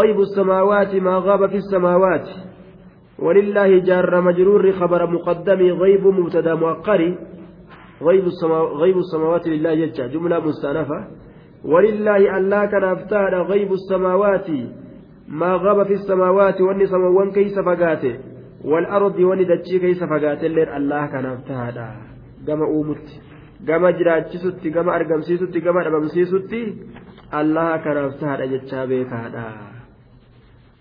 غيب السماوات ما غاب في السماوات. ولله جار مجرور خبر مقدم غيب مبتدا مؤقر. غيب, السما... غيب السماوات لله جل جملة مستأنفة. ولله ألا كان أفتاد غيب السماوات ما غاب في السماوات واني سماوان كيس فقاته والأرض واني دجي كيس فقاته. الليل الله كان أفتاد قام أومت. قام جراجسوتي قام أرقمسيسوتي قام أرقمسيسوتي الله كان أفتاد جتشابيك هذا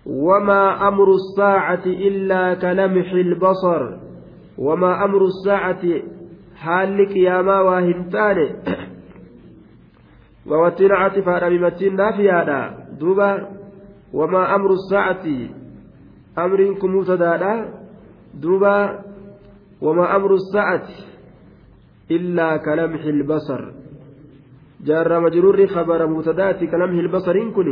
وما أمر الساعة إلا كلمح البصر. وما أمر الساعة haalli qiyaamaa waa hin taane wawattiin catifaadha mimatiin naafiyaadha duuba wamaa amru saacati amriin kun mubtadaadha duuba wamaa amru saacati illaa kalamxi ilbasar jaarra majruurri khabara mubtadaati kalamxi ilbasariin kun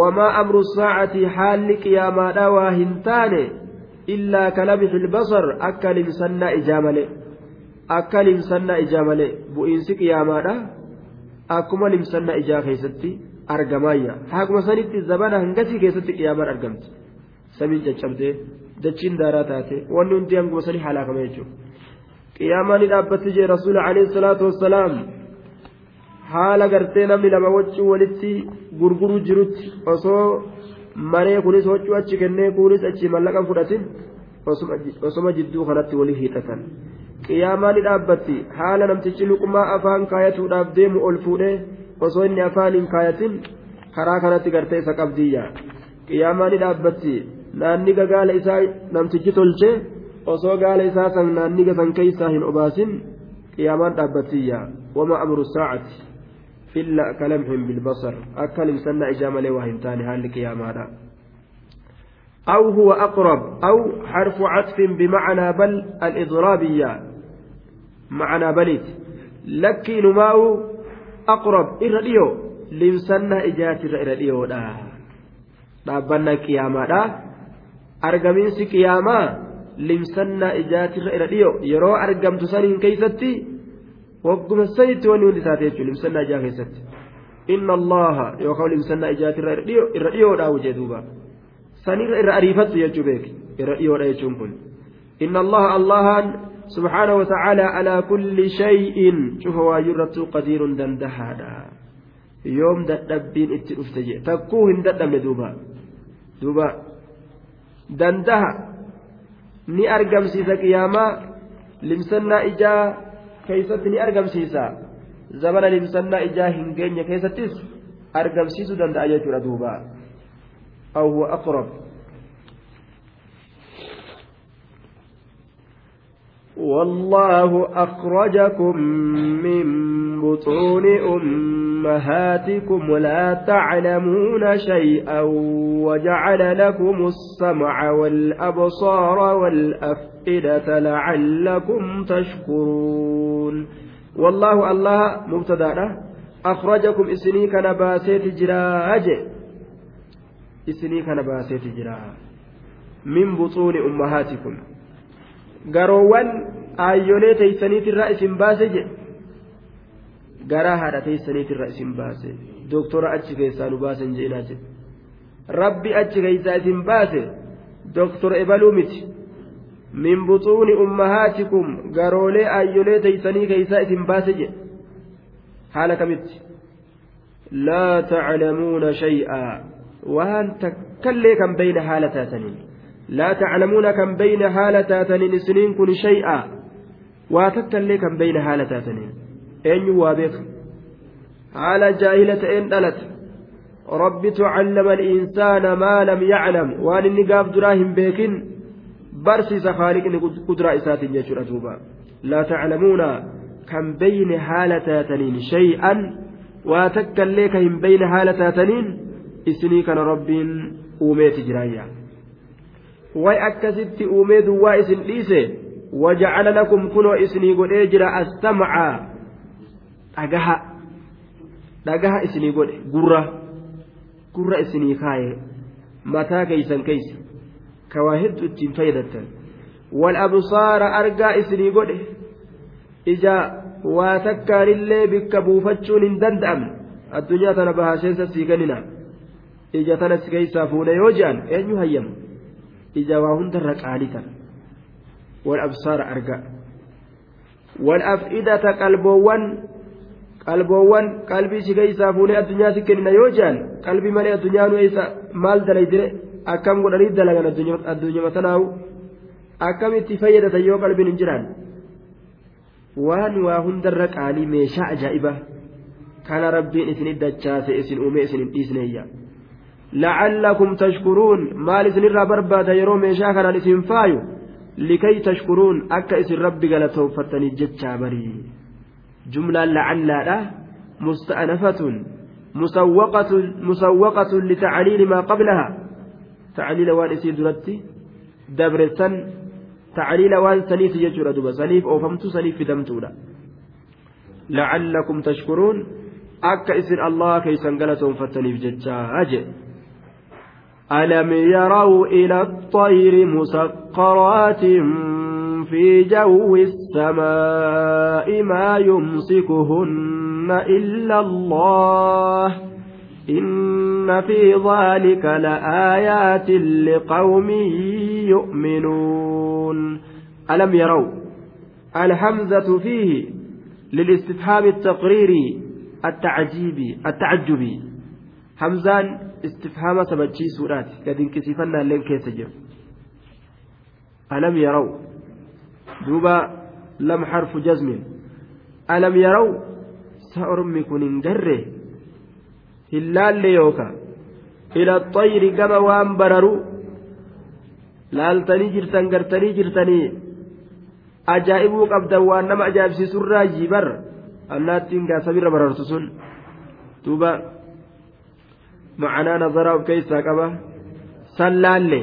wamaa amru saacati haalli qiyaamaadha waa hin taane illaa kalamxi ilbasar akka limsannaa ijaa malee akka limsannaa ijaa malee bu'iinsi qiyaamaadha akkuma limsannaa ijaa keessatti argamaayya haakuma sanitti zabana hangasii keessatti qiyaamaan argamti samiin caccabdee dachiin daaraa taate wanni hundi hanguma sanii halaakama jechuudha qiyaamaan ni dhaabbatti jee rasuula alayhi salaatu wassalaam haala gartee namni lama waccuu walitti gurguruu jirutti osoo maree kunis waccuu achi kennee kunis achi mallaqa fudhatin osoma jidduu kanatti walii hiixatan. qiyaamaa ni dhaabbatti haala namtichi luqmaa afaan kaayatuudhaaf deemu ol fuudhee osoo inni afaan hin kaayatin karaa kanatti gartee isa qabdiyya qiyaamaa ni dhaabbatti naanniga gaala isaa namtichi tolchee osoo gaala isaa san naanniga san keessaa hin obaasin qiyaamaan dhaabbattiyya wama amru saacati illa kalamhin bilbasar akka limsannaa ijaa malee waa hin taane haalli qiyaamaadha أو هو أقرب أو حرف عطف بمعنى بل الإضرابية معنى بليت لكي نماو أقرب إرديو لمسنا إجات إرديو دا dhaabbannaa qiyaamaadha argamiinsi qiyaamaa limsannaa ijaatirra irra dhiyo yeroo argamtu saniin keeysatti wagguma sanitti wanni hundi taate jechuudha limsannaa ijaa keessatti inna allaha yookaan limsannaa ijaatirra irra dhiyoodha wujee duuba sanirra irra ariifattu jechuu beeki irra dhiyoodha jechuun kun inna allaha allahaan سبحانه وتعالى على كل شيء شوف واجرة قدير دندهادا يوم دبين اتلفتجي تكوهن ددم دوبا دوبا دندها ni argamsiisa qiyaamaa limsannaa ijaa keeysatti ni argamsiisa zamana limsannaa ijaa hin geenye keessattis argamsiisuu danda'a jechuudha duuba aw huwa aqrab والله أخرجكم من بطون أمهاتكم لا تعلمون شيئا وجعل لكم السمع والأبصار والأفئدة لعلكم تشكرون. والله الله مبتدأ أخرجكم إسني كان باسيت جراج. إسني كان جراج. من بطون أمهاتكم. Garoowwan aayyolee teeysaniitirraa isin baase jedhe garaa haadha teeysaniitirraa isin baase doktora achi keessaa nu baasen jedhinaa jedhe rabbi achi keeysaa isin baase doktora ebaluu miti min buxuuni ummahaatikum garoolee aayyolee teeysanii keeysaa isin baase jedhe haala kamitti laa taclamuuna shay'aa waan takkallee kan beyna haala taataniin لا تعلمون كم بين حالة تاتنين سنين كن شيئا. واتكلي كم بين حالة تاتنين أين وابك على جاهلة إن دلت. رب تعلم الإنسان ما لم يعلم. وأن النقاف دراهم بيكن. برسيس خالق قدرة إسات يجر أتوبا لا تعلمون كم بين حالة تاتنين شيئا. واتكلي كم بين حالة تاتنين إسني كان رب أوميت جرايا. Way akkasitti uumee duwwaa isin dhiise wajacala lakum kunoo isinii godhee jira astamca dhagaha dhagaha isinii godhe gurra gurra isinii kaaye mataa keeysan keeysa ka waa hedduu ittiin fayyadatan wal absaara argaa isinii godhe ija waa takkaanillee bikka buufachuun hin danda'amne addunyaa tana bahaaseensa sii kennina ija tana si keeysaa fuune yoo je'an eenyu hayyama qaalitan wal absaara arga wal af'idata qalboowwan qalboowwan qalbii si keeysaa fuunee addunyaa si kennina yoo jehan qalbii malee addunyaa nu eessa maal dalaydire akkam godhanii dalagan addunyaa tanaawu akkamitti fayyadatan yoo qalbiin hin jiraan waan waa hundarra qaalii meeshaa ajaa'iba kana rabbiin isin dachaase isin uume isin hin dhiisneeyya لعلكم تشكرون. مال اسن الرابر بعد يروم يشاكر الاسم فايو. لكي تشكرون. أكا اسم ربي قال توفتني جتشا بري. جملة لعل مستأنفة. مسوقة. مسوقة لتعليل ما قبلها. تعليل وان اسي درتي دبرتن. تعليل وان سنيف يجر دوبا سنيف أو فمت سنيف دمتولا لعلكم تشكرون. أكا اسم الله كي سنقلتهم فتني بجتشا أجل. ألم يروا إلى الطير مسقرات في جو السماء ما يمسكهن إلا الله إن في ذلك لآيات لقوم يؤمنون ألم يروا الحمزة فيه للاستفهام التقريري التعجيبي التعجبي همزان istifhaama sabachiisuudhaati gad inqisiifannaalleen keessa jiru alam yaraw duuba lam harfu jazmin alam yaraw sa ormi kun hin garre hin laalle yooka ila xayri gama waan bararu laaltanii jirtan gartanii jirtanii ajaa'ibuu qabdan waan nama ajaa'ibsiisurraa jibar allaattiin gaasabirra barartu sun duuba معنى نظر كيس قبا سلالي.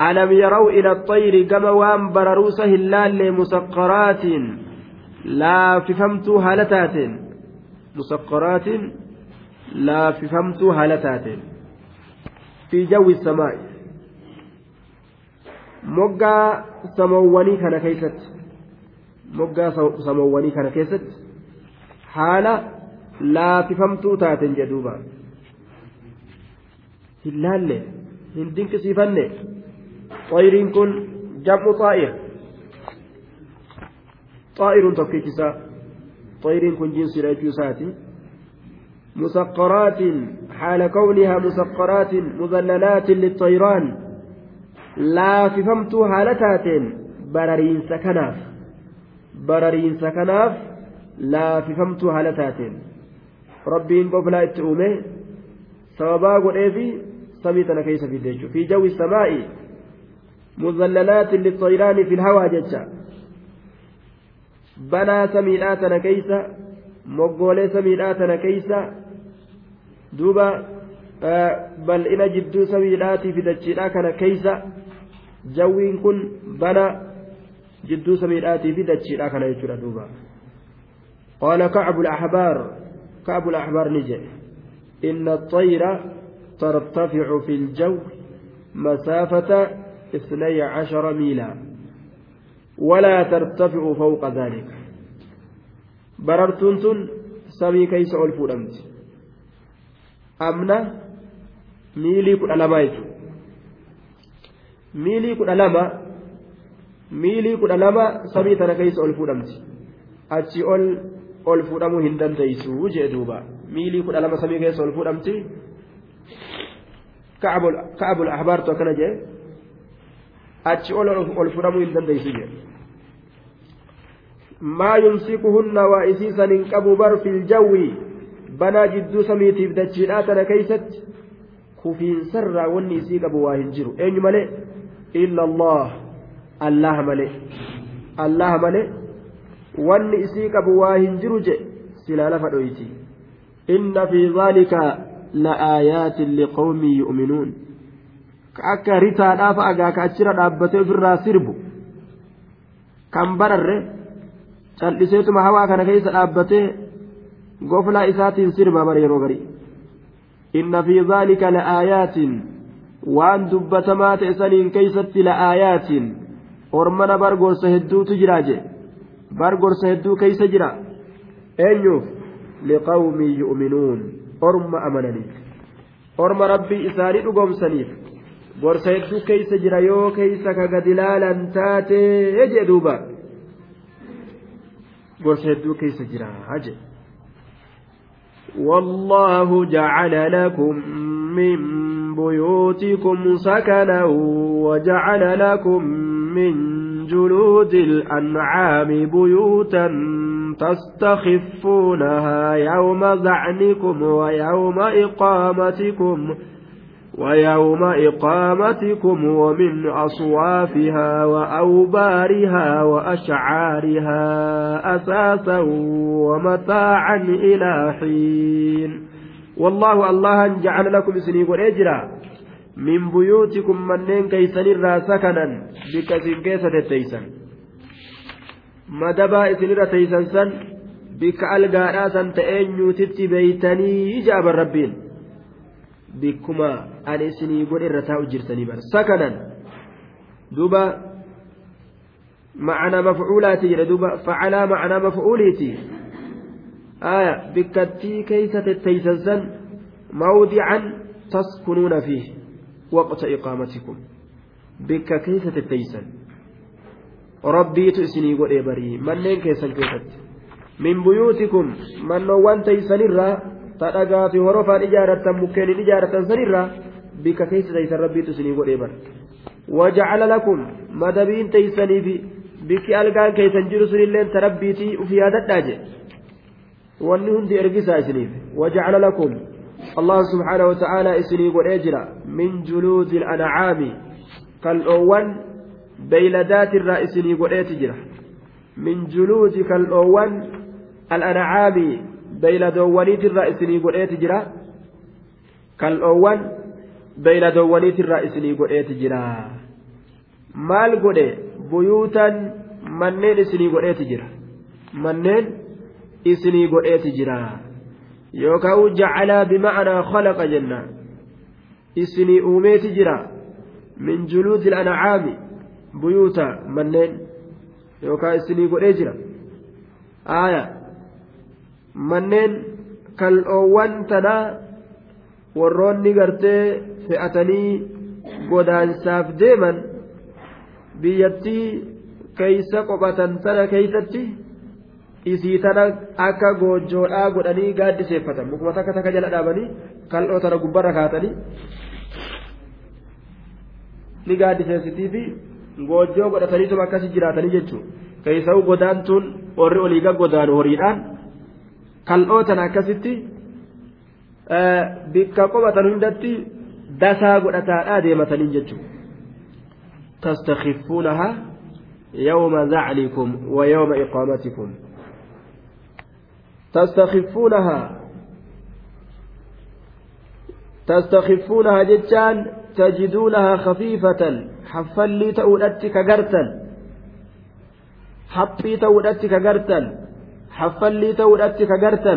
ألم يروا إلى الطير كما وام برروس هلال مسقرات لا ففمت هالتات. مسقرات؟ لا ففمت هالتات. في جو السماء. moggaa samawwanii kana keessatti moggaa samawwanii kana keessatti haala laafifamtuu taaten jedhuuba hin laalle hin dinqisiifanne xayriin kun jam'u xaa'ir xaa'iruun tokkichisa xaa'iriin kun jinsiidha jechuu isaati مسقرات حال كونها مسقرات مذللات للطيران لا فهمت هالتات بررين سكناف بررين سكناف لا فهمت هالتات ربين قبل اتؤمه سوابا قل سميتنا كيس في الدجو في جو السماء مذللات للطيران في الهواء ججا بنا سميناتنا كيسا moggoolee samiidhaatana keeysa duuba bal'ina jidduu samiidhaatii fi dachiidhaa kana keeysa jawwiin kun bana jidduu samiidhaatii fi dachiidhaa kana jechuudha duuba قال كعب الأحبار كعب الأحبار نجي. إن الطير ترتفع في الجو مسافة اثني عشر ميلا. ولا ترتفع فوق ذلك. بررتون تن سمي كيس ألفودمت أمنا miilii kudha lama jechuudha miilii kudha lama miilii kudha lama samii tana keessa ol ol fuudhamuu hin dandeessu jee duuba miilii kudha lama samii keessa ol fuudhamti ka'abul ahbaartu akkana jee achi ol fuudhamuu hin dandeessu jee maa yumsikuhunna waa isiisan hin qabu bar fil jawwi banaa jidduu samiitiif dachiidhaa tana keeysatti kufiinsarraa wanni isii qabu waa hin jiru eenyu malee illa allah allaha malee allaha malee wanni isii qabu waa hin jiru je silaa lafa dhoyti inna fi dhaalika la'aayaatin liqawmin yu'minuun ka akka ritaadhaaf agaa ka achira dhaabbatee ofirraa sirbu kan bararre cal'iseetuma hawaa kana keessa dhaabbatee goflaa isaatiin sirba bara yeroo garii inna fi dhaalika la'aayaatin waan dubbatamaa ta'e saniin keeysatti la'aayaatin ormana bargorsa hedduutu jiraa hedduu keeysa jira eenyuuf liqawmin yu'minuun orma amananiif orma rabbii isaanii dhugoomsaniif gorsa hedduu keeysa jira yoo keeysa ka gadi laalan taatee jee duuba gorsa hedduu keeysa jira haje والله جعل لكم من بيوتكم سكنا وجعل لكم من جلود الأنعام بيوتا تستخفونها يوم ذعنكم ويوم إقامتكم ويوم إقامتكم ومن أصوافها وأوبارها وأشعارها أساسا ومتاعا إلى حين. والله الله جعل لكم سنين والأجرا من بيوتكم منين كيسن سكنا بك كيسة تيسن مدبا إسن تيسن سن بك ألقى سن تأنيو تتي بيتني إجاب الربين bikkuma ani isinii godhe irra taa'u jirtanii bara sakanan duuba macana mafcuulaati jedhe duuba facalaa macana mafcuuliiti aya bikkattii keeysa tetteysan san mawdican وقت إقامتكم بك كيف تتيسن ربي تؤسني وإبري من لين كيسن كيفت من بيوتكم من نوان تيسن الرا تدقى في هرفا إجارة مكين إجارة سن الرا بك كيف تيسن ربي تؤسني وإبر وجعل لكم مدبين تيسني في بك ألقان كيسن جرسن اللين تربيتي وفي هذا الناجي وأنهم دي إرقسا إسنيف وجعل لكم godhee jira min juluudi ilancaami kal'oowwan beeyladaatirraa isinii godheeti jira min juluudi kal'oowwan alancaami beeyladoowwaniitirraa isinii godheeti jira kal'oowwan beeyladoowwaniitirraa isinii godheeti jira maal godhe buyuutan manneen isinii godheeti jira manneen isinii godheeti jira yookaan jacalaa bimacnaa khalaqa jenna isinii uumeeti jira min juluudi ancaami buyuuta manneen yookaan isinii godhee jira aayaa manneen kal'oowwan tanaa warroonni gartee fe'atanii godaansaaf deeman biyyattii keeysa qophatan sana keeysatti isii tana akka goojjoodhaa godhanii gaaddiseeffatan mukuma takka takka jala dhaabanii kal'oo tana gubbarra kaatanii ni gaaddiseessitii fi goojjoo godhataniituma akkasii jiraatanii jechuudha keeysa'u godaantuun warri olii gaggodaanu horiidhaan kal'oo tana akkasitti bikka qophatan hundatti dasaa godhataadhaa deematanii jechuudha yawma zaclikum wa yawma iqaamatikum تستخفونها تستخفونها جتان تجدونها خفيفة حفلي تؤدت كجرتا حبي تؤدت كجرتا حفلي تؤدت كجرتا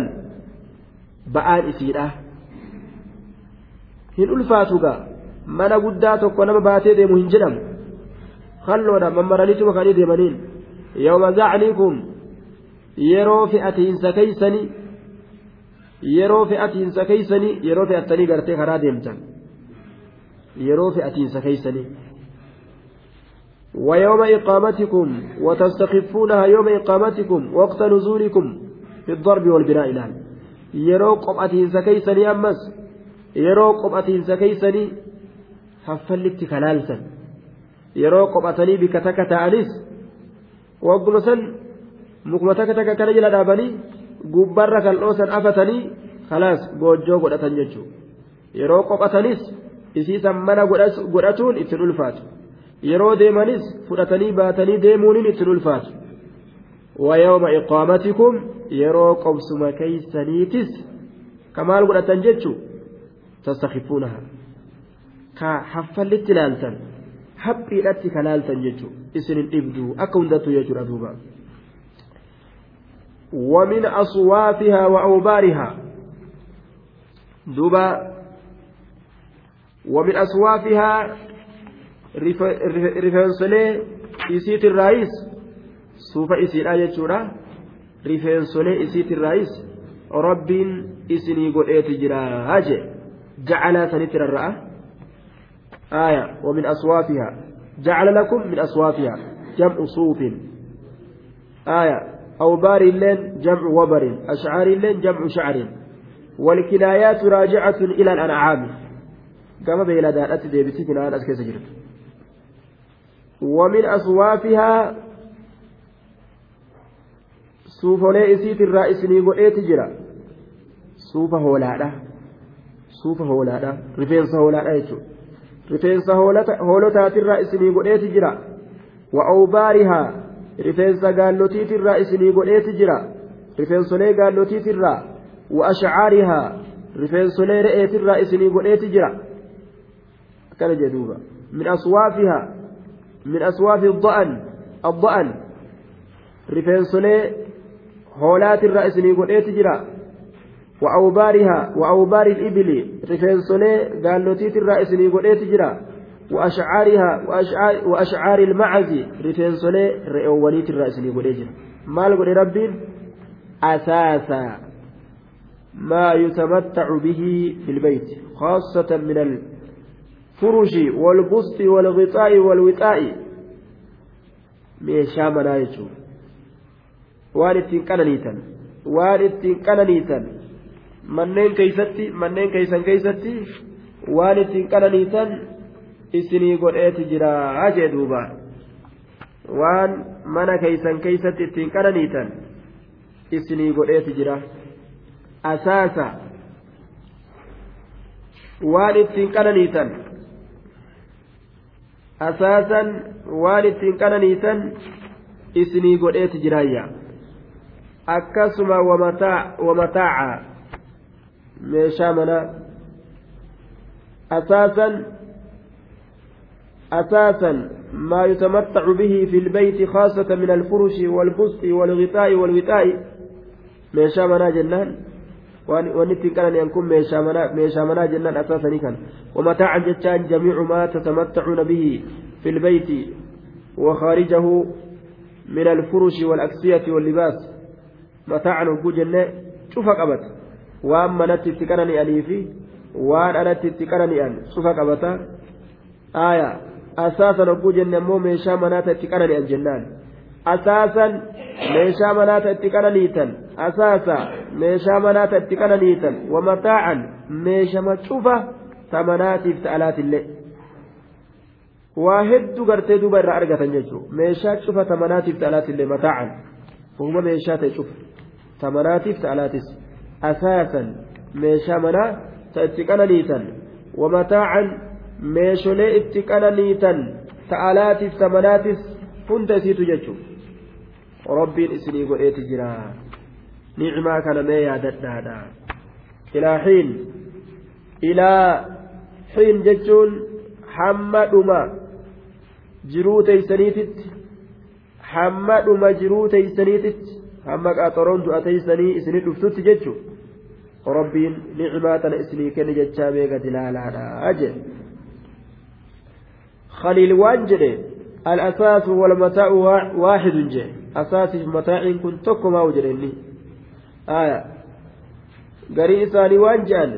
بآل إسيرة hin ulfaatuga mana guddaa tokko nama baatee deemu hin jedhamu kalloodha mammaraniituma kanii deemaniin yawma zacniikum yeroo fe'atiinsa keeysanii yeroo fe'atiinsa keeysanii yeroo fe'attanii gartee karaa deemtan. Yeroo fe'atiinsa keeysanii ويوم إقامتكم وتستخفونها يوم إقامتكم وقت نزولكم في الضرب والبناء الآن يرو قبعتين سكيسني أمس يرو قبعتين سكيسني حفلت كلالسا يرو قبعتني بكتكة أنس وقمسا mukuma takka takka kana jala dhaabanii gubbarra kal'oosan afatanii kalaas goojjoo godhatan jechuudha yeroo qophatanis isiisan mana godhatuun ittiin ulfaatu yeroo deemanis fudhatanii baatanii deemuuniin ittiin ulfaatu wayawma iqaamatikum yeroo qobsuma keeysaniitis ka maal godhatan jechuu tastakhifuunaha ka haffallitti ilaaltan haphiidhatti ka laaltan jechuu isinin dhibduu akka hundattuu jechuudha duuba ومن أصوافها وأوبارها. دوبا. ومن أصوافها سوف إسيت آية شورا رفنسلي إسيت الرئيس. رب إسني قل إيتجرا هاجي. جعل سنتر الرأى. آية. ومن أصوافها جعل لكم من أصوافها جمع صوف. آية. أوبار اللين جمع وبر أشعار اللين جمع شعر والكنايات راجعة إلى الأنعام كما بين دارت أسكي سجرت ومن أصوافها suufolee isiitirraa isinii godheeti jira suufa hoolaadha suufa hoolaadha rifeensa hoolaadha jechuudha rifeensa hoolotaatirraa isinii godheeti jira wa awbaarihaa rifeensa gaallotiitirraa isinii godheeti jira rifeensolee gaallotiitirraa wa ashcaarihaa rifeensolee re'eetirraa isinii godheeti jira akkana jee duuba min aswaafihaa min aswaafi adda'an adda'an rifeensolee hoolaatirraa isinii godheeti jira وأوبارها وأوبار الإبل رفنسولي قالوتيت الرئيس قوليت جرا وأشعارها وأشعار, وأشعار المعز رفنسولي رئوليت الرئيس قوليت جرا مال قولي ربين أساسا ما يتمتع به في البيت خاصة من الفرش والبسط والغطاء والوطاء ittiin qananiitan waan ittiin qananiitan manneen keeysatti manneen keeysan keeysatti waan ittiin qananiitan isinii godheeti jira jee duuba waan mana keeysan keeysatti ittiin qananiitan isinii godheeti jira asaasa waan ittiin qananiitan asaasan waan ittiin qananiisan isinii godheeti jiraayya akkasuma wamataaca meeshaa manaa asaasan أساسا ما يتمتع به في البيت خاصة من الفرش والبسط والغطاء والوطاء meeshaa manaa jennaan waan ittiin qanani'an kun meeshaa manaa jennaan asaasanii kan ومتاعا جتان جميع ما تتمتعون به في البيت وخارجه من الفرش والأكسية واللباس. متاعا وجنة شوف قبت وأما نتتكنني أني في وأن أنا تتكنني أن. شوف قبتا آية. Asaasan hogguu jenne immoo meeshaa manaata itti qanani'an jennaan asaasan meeshaa manaata itti qananiitan asaasa meeshaa manaata itti qananiitan wamataacan meeshama cufa tamanaatiif ta'alaatillee waa hedduu gartee duuba irraa argatan jechuudha meeshaa cufa tamanaatiif ta'alaatillee mataacan huma meeshaa ta'e cufa tamanaatiif ta'alaatis asaasan meeshaa manaa ta itti qananiitan wamataacan meesholee itti qananiitan ta'alaatiif tamanaatis hunda isiitu jechuudha. rabbiin isinii godheeti jira nicmaa kana mee yaadadhaadha ilaa xiin ilaa xiin jechuun hamma dhuma jiruu teeysaniititti hamma dhuma jiruu teeysaniititti hamma qaxaroon du'a teeysanii isinii dhuftutti jechu rabbiin nicmaa tana isinii kenne jechaa mee gad ilaalaadha jedhe waan jedhe الأساس والمتاع واحد جه. أساس متاع كن تكو ما وجرني آية. قري إساني وانجان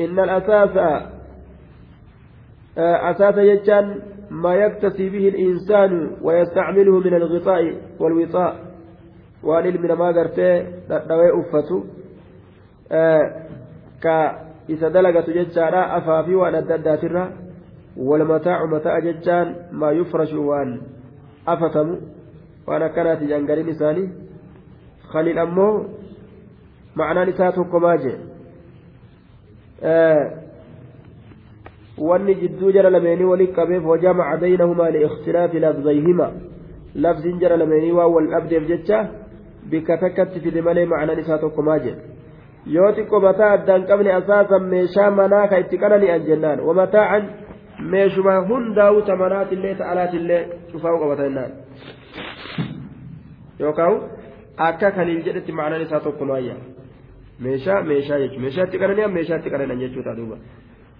إن الأساس أساس يجان ما يكتسي به الإنسان ويستعمله من الغطاء والوطاء. وانil mina maa gartee dhadhawee uffatu ka isa dalagatu jechaadha afaafii waan adda addaatirra والمتاع متاع ججان ما يفرش وان أفتم وأنا كانت جنجرين إساني خليل أمو معنى نساته كماجي آه baynahumaa liikhtilaafi lafzayhima lafziin jara lameenii waan wal dhabdeef jecha bikka takkatti fide malee macnaan isaa tokkomaa jedhe yoo xiqqo mataa addaan qabne asaasan meeshaa manaa ka itti qanani'an jennaan wamataacan meeshuma hundaa'u ta manaatillee ta alaatillee cufaa'u qabata jennaan yookaan akka kaliil jedhetti macnaan isaa tokkomaayya meeshaa meeshaa jechuudha meeshaa itti qanani'an meeshaa itti qanani'an jechuudha duuba.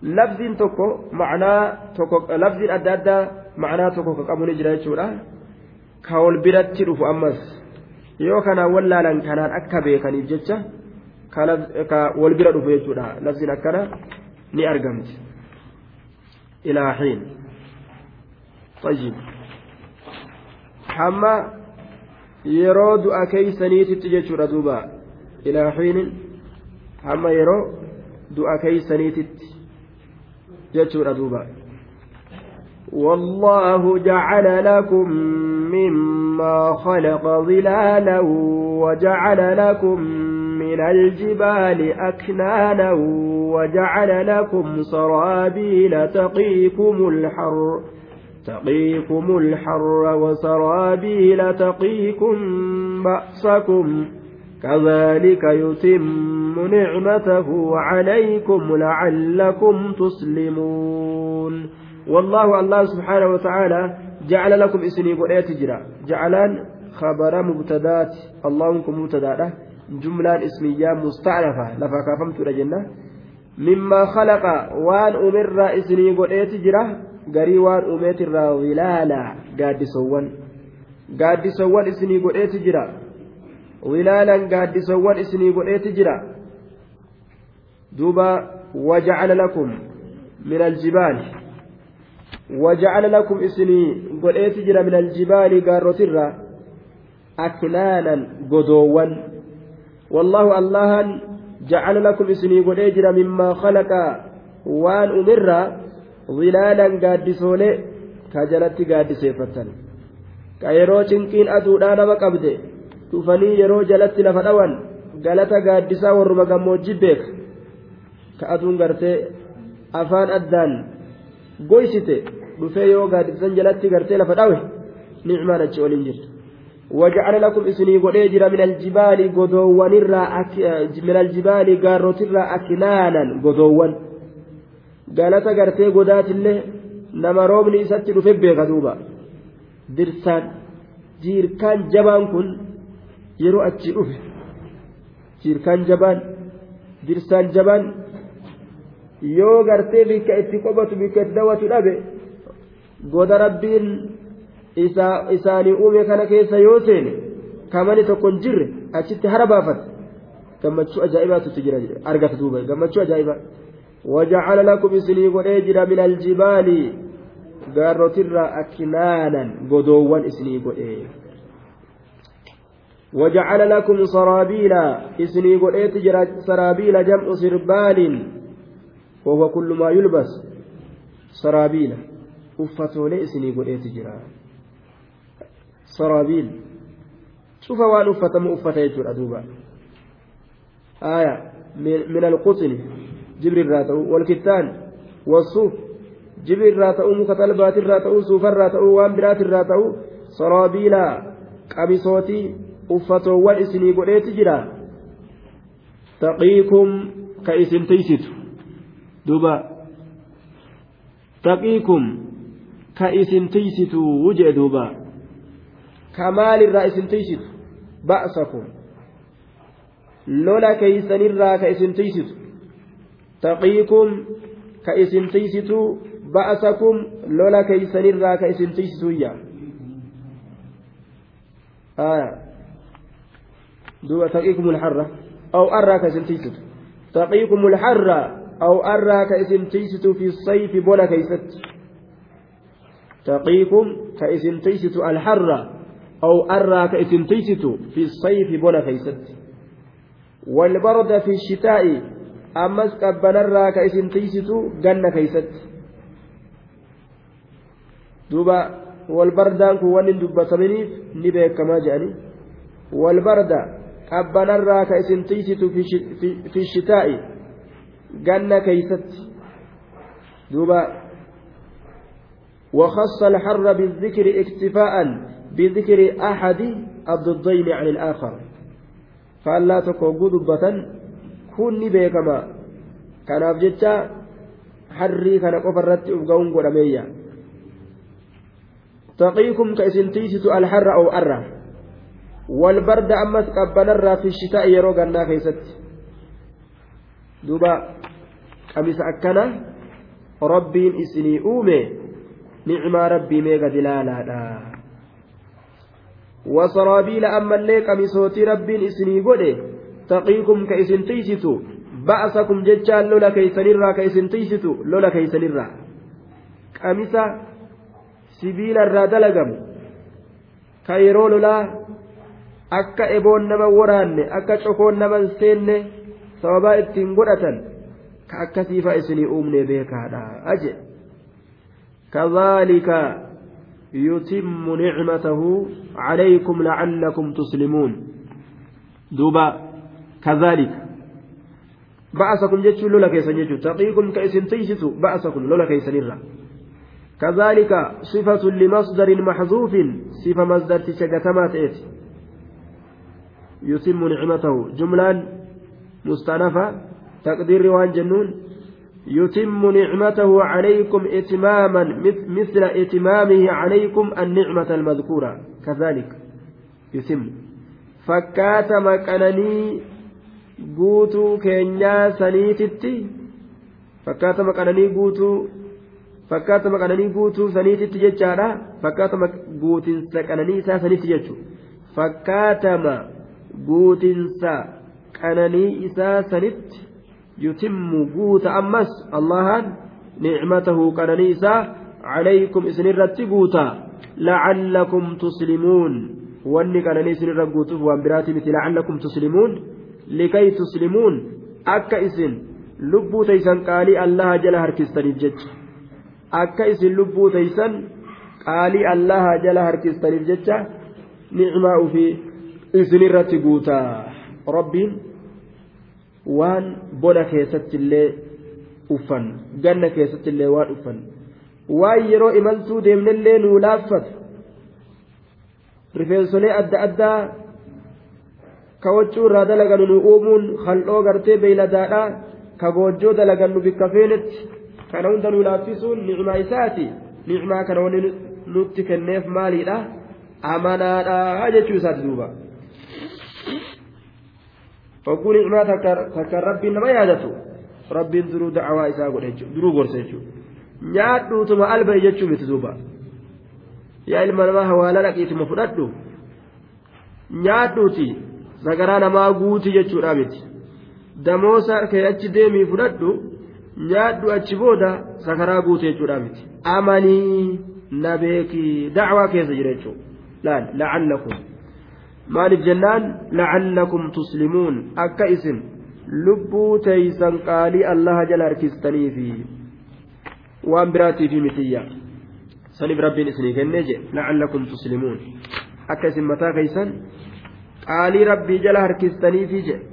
lafziin tokko macnaa tokko lafziin adda addaa macnaa tokko ka qabu ni jira jechuudha ka wal biratti dhufu ammas yoo kanaan wallaalan kanaan akka beekaniif jecha ka wal bira dhufu jechuudha lafziin akkana ni argamti ilaa xiin طيب hamma yeroo du'a keeysaniititti jechuudha duuba ilaa xiinin hamma yeroo du'a keeysaniititti jechuudha duuba والله جعل لكم مما خلق ظلالا وجعل لكم من الجبال أكنانا وجعل لكم سرابيل تقيكم الحر تقيكم الحر وسرابيل تقيكم بأسكم كذلك يتم نعمته عليكم لعلكم تسلمون. والله الله سبحانه وتعالى جعل لكم اسني قرية جرا جعلان خبر مبتدات اللهم مبتدا جملة اسمية مستعرفة لفا كافمت رجنة مما خلق وان أمر اسني قرية جرا قري وان أميت الظلالا قاد سوان قاد سوان اسني قرية جرا wilaalan gaaddisawwan isinii godheeti jira duuba wajacala lakum min aljibaali wajacala lakum isinii godheeti jira min aljibaali gaarrotirra umirra wilaalan gaaddisoolee ka jalatti gaaddiseeffattan ka yeroo cinqiin aduudhaa nama qabde dhufanii yeroo jalatti lafa dhawan galata gaaddisaa warruma gammoojjii beeka ka aduun gartee afaan addaan goysite dhufee yoo gaaddisan jalatti gartee lafa dhawe nicmaan achi oliin jirtu وجعل لكم إسني قديجر من الجبال قدوان أك... من الجبال قاروت أكنانا قدوان. قالت قرتي قدات الله نما روبني ستر في بيغا دوبا. درسان جير كان جبان كن dhufe jirkaan jabaan dirsaan jabaan yoo gartee bikka itti qobatu bikka itti dawwatu dhabe goda rabbiin isaanii uume kana keessa yoo seene kamani tokko hin jirre achitti hara baafata gammachuu ajaa'ibaatu jira argata duuba gammachuu ajaa'ibaa وجعل لكم إسني قريجر من الجبال gaarrotirraa aknaanan godoowwan isinii godhe وجعل لكم سرابيل إسني قريت سرابيل جمع سربال وهو كل ما يلبس سرابيل أفتولي إسني قريت جرا saraabiil cufa waan uffatamu uffata jechuudha duuba. Aya min alquxni jibri irraa ta'u walkittaan wassuuf jibri irraa ta'u muka talbaati irraa ta'u suufa irraa ta'u waan biraati irraa ta'u saraabiila qabisootii uffatoowwan isinii godheeti jira. Taqiikum ka ka isin tiysitu wujee ka maalirraa isin tiysitu ba'sakum lola keeysanirraa ka isin tiysitu taqiikum ka isin tiysitu ba'sakum lola keeysanirraa ka isin tiysituyya آية دوبا تقيكم الحرة أو أراك إسن تيست تقيكم الحرة أو أراك إسن تيست في الصيف بولا كيست تقيكم كإسن تيست الحرة أو أراك إسن تيست في الصيف بولا كيست. والبرد في الشتاء أمس قبنرا كإسن تيست جنة كيست. دوبا والبردان كوان دبتمنيف نبيك كما جاني. والبرد isin tiisitu fi shitaa'i ganna keeysatti duuba وخص الحر بالذكر اكتفاء بذكر أحد الضدين عن الآخر. فألا تكون دبة كن بيكما. كان أفجتا حري كان قفرت أفقون قرمية تقيكم كإسن تيست الحر أو أره والبرد أمس قبنرا في الشتاء يرو غنا كيست. دوبا قميص أكنا ربين إسني أومي. نعم ربي ميغا دلالا wasoraabiila ammallee qamisootii rabbiin isinii godhe taqiikum ka isin tiysitu ba'asakum jechaan lola keeysanirraa ka isin tiysitu lola keeysanirraa qamisa sibiilarraa dalagamu ka lolaa akka eboon nama waraanne akka cokoon naman seenne sababaa ittiin godhatan ka akkasiifa isinii uumne beekaadha aje kadhaalika يتم نعمته عليكم لعلكم تسلمون. دوبا كذلك. بعثكم جتشو لولا كيسن جتشو. تقيكم كيسن تيسسو بعثكم لولا كيسن كذلك صفة لمصدر محذوف صفة مصدر تشجتمات إيتي يتم نعمته. جملة مستأنفة تقدير وان جنون. يتم نعمته عليكم إتماما مثل إتمامه عليكم النعمة المذكورة كذلك يتم فكات مكانني guutuu keenyaa saniititti fakkaatama qananii guutuu fakkaatama qananii guutuu saniititti jechaadha fakkaatama guutinsa qananii isaa saniitti jechuudha fakkaatama guutinsa qananii isaa sanitti allahan nicmatahu qananii isaa calaykum isinirratti guuta lacallakum tuslimuun wanni qananii isinirra guutuuf waan biraati miti lacallakum tuslimuun likay tuslimuun akka isin lubbuu taysan qaalii allaha jala harkistaniif jecha akka isin lubbuu taysan qaalii allaha jala harkistaniif jecha nicmaa ufii isinirratti guutaa rabbiin waan bona keessatti illee uffan ganna keessatti illee waan uffan. Waan yeroo imaltuu deemnellee nuu laaffatu rifeensolee adda addaa kawachuu irraa dalagannu nu uumuun hal'oo gartee beeyladaadhaa ka goojjoo dalagannu bikka feenetti. Kana hunda nuu laaffisuun nicmaa isaati. Nicmaa kana wanni nutti kenneef maaliidha amanaadha jechuu isaati duuba. Hogguu nicmaa takka rabbiin nama yaadatu rabbiin duruu da'awaa isaa godhe duruu gorsa jechuudha nyaadhuutuma alba'i jechuu miti duuba yaa ilma namaa hawaala dhaqiituma fudhadhu nyaadhuuti sagaraa namaa guuti jechuudha miti damoosa kee achi deemii fudhadhu nyaadhu achi booda sakaraa guute jechuudha miti amanii na beekii dacwaa keessa jira jechuudha laal lacallakum maaliif jennaan lacallakum tuslimuun akka isin lubbuu teeysan qaalii allaha jala harkistaniifi waan biraatiifi mitiyya saniif rabbiin isinii kennee jedhe lacallakum tuslimuun akka isin mataa keeysan qaalii rabbii jala harkistaniifi jedhe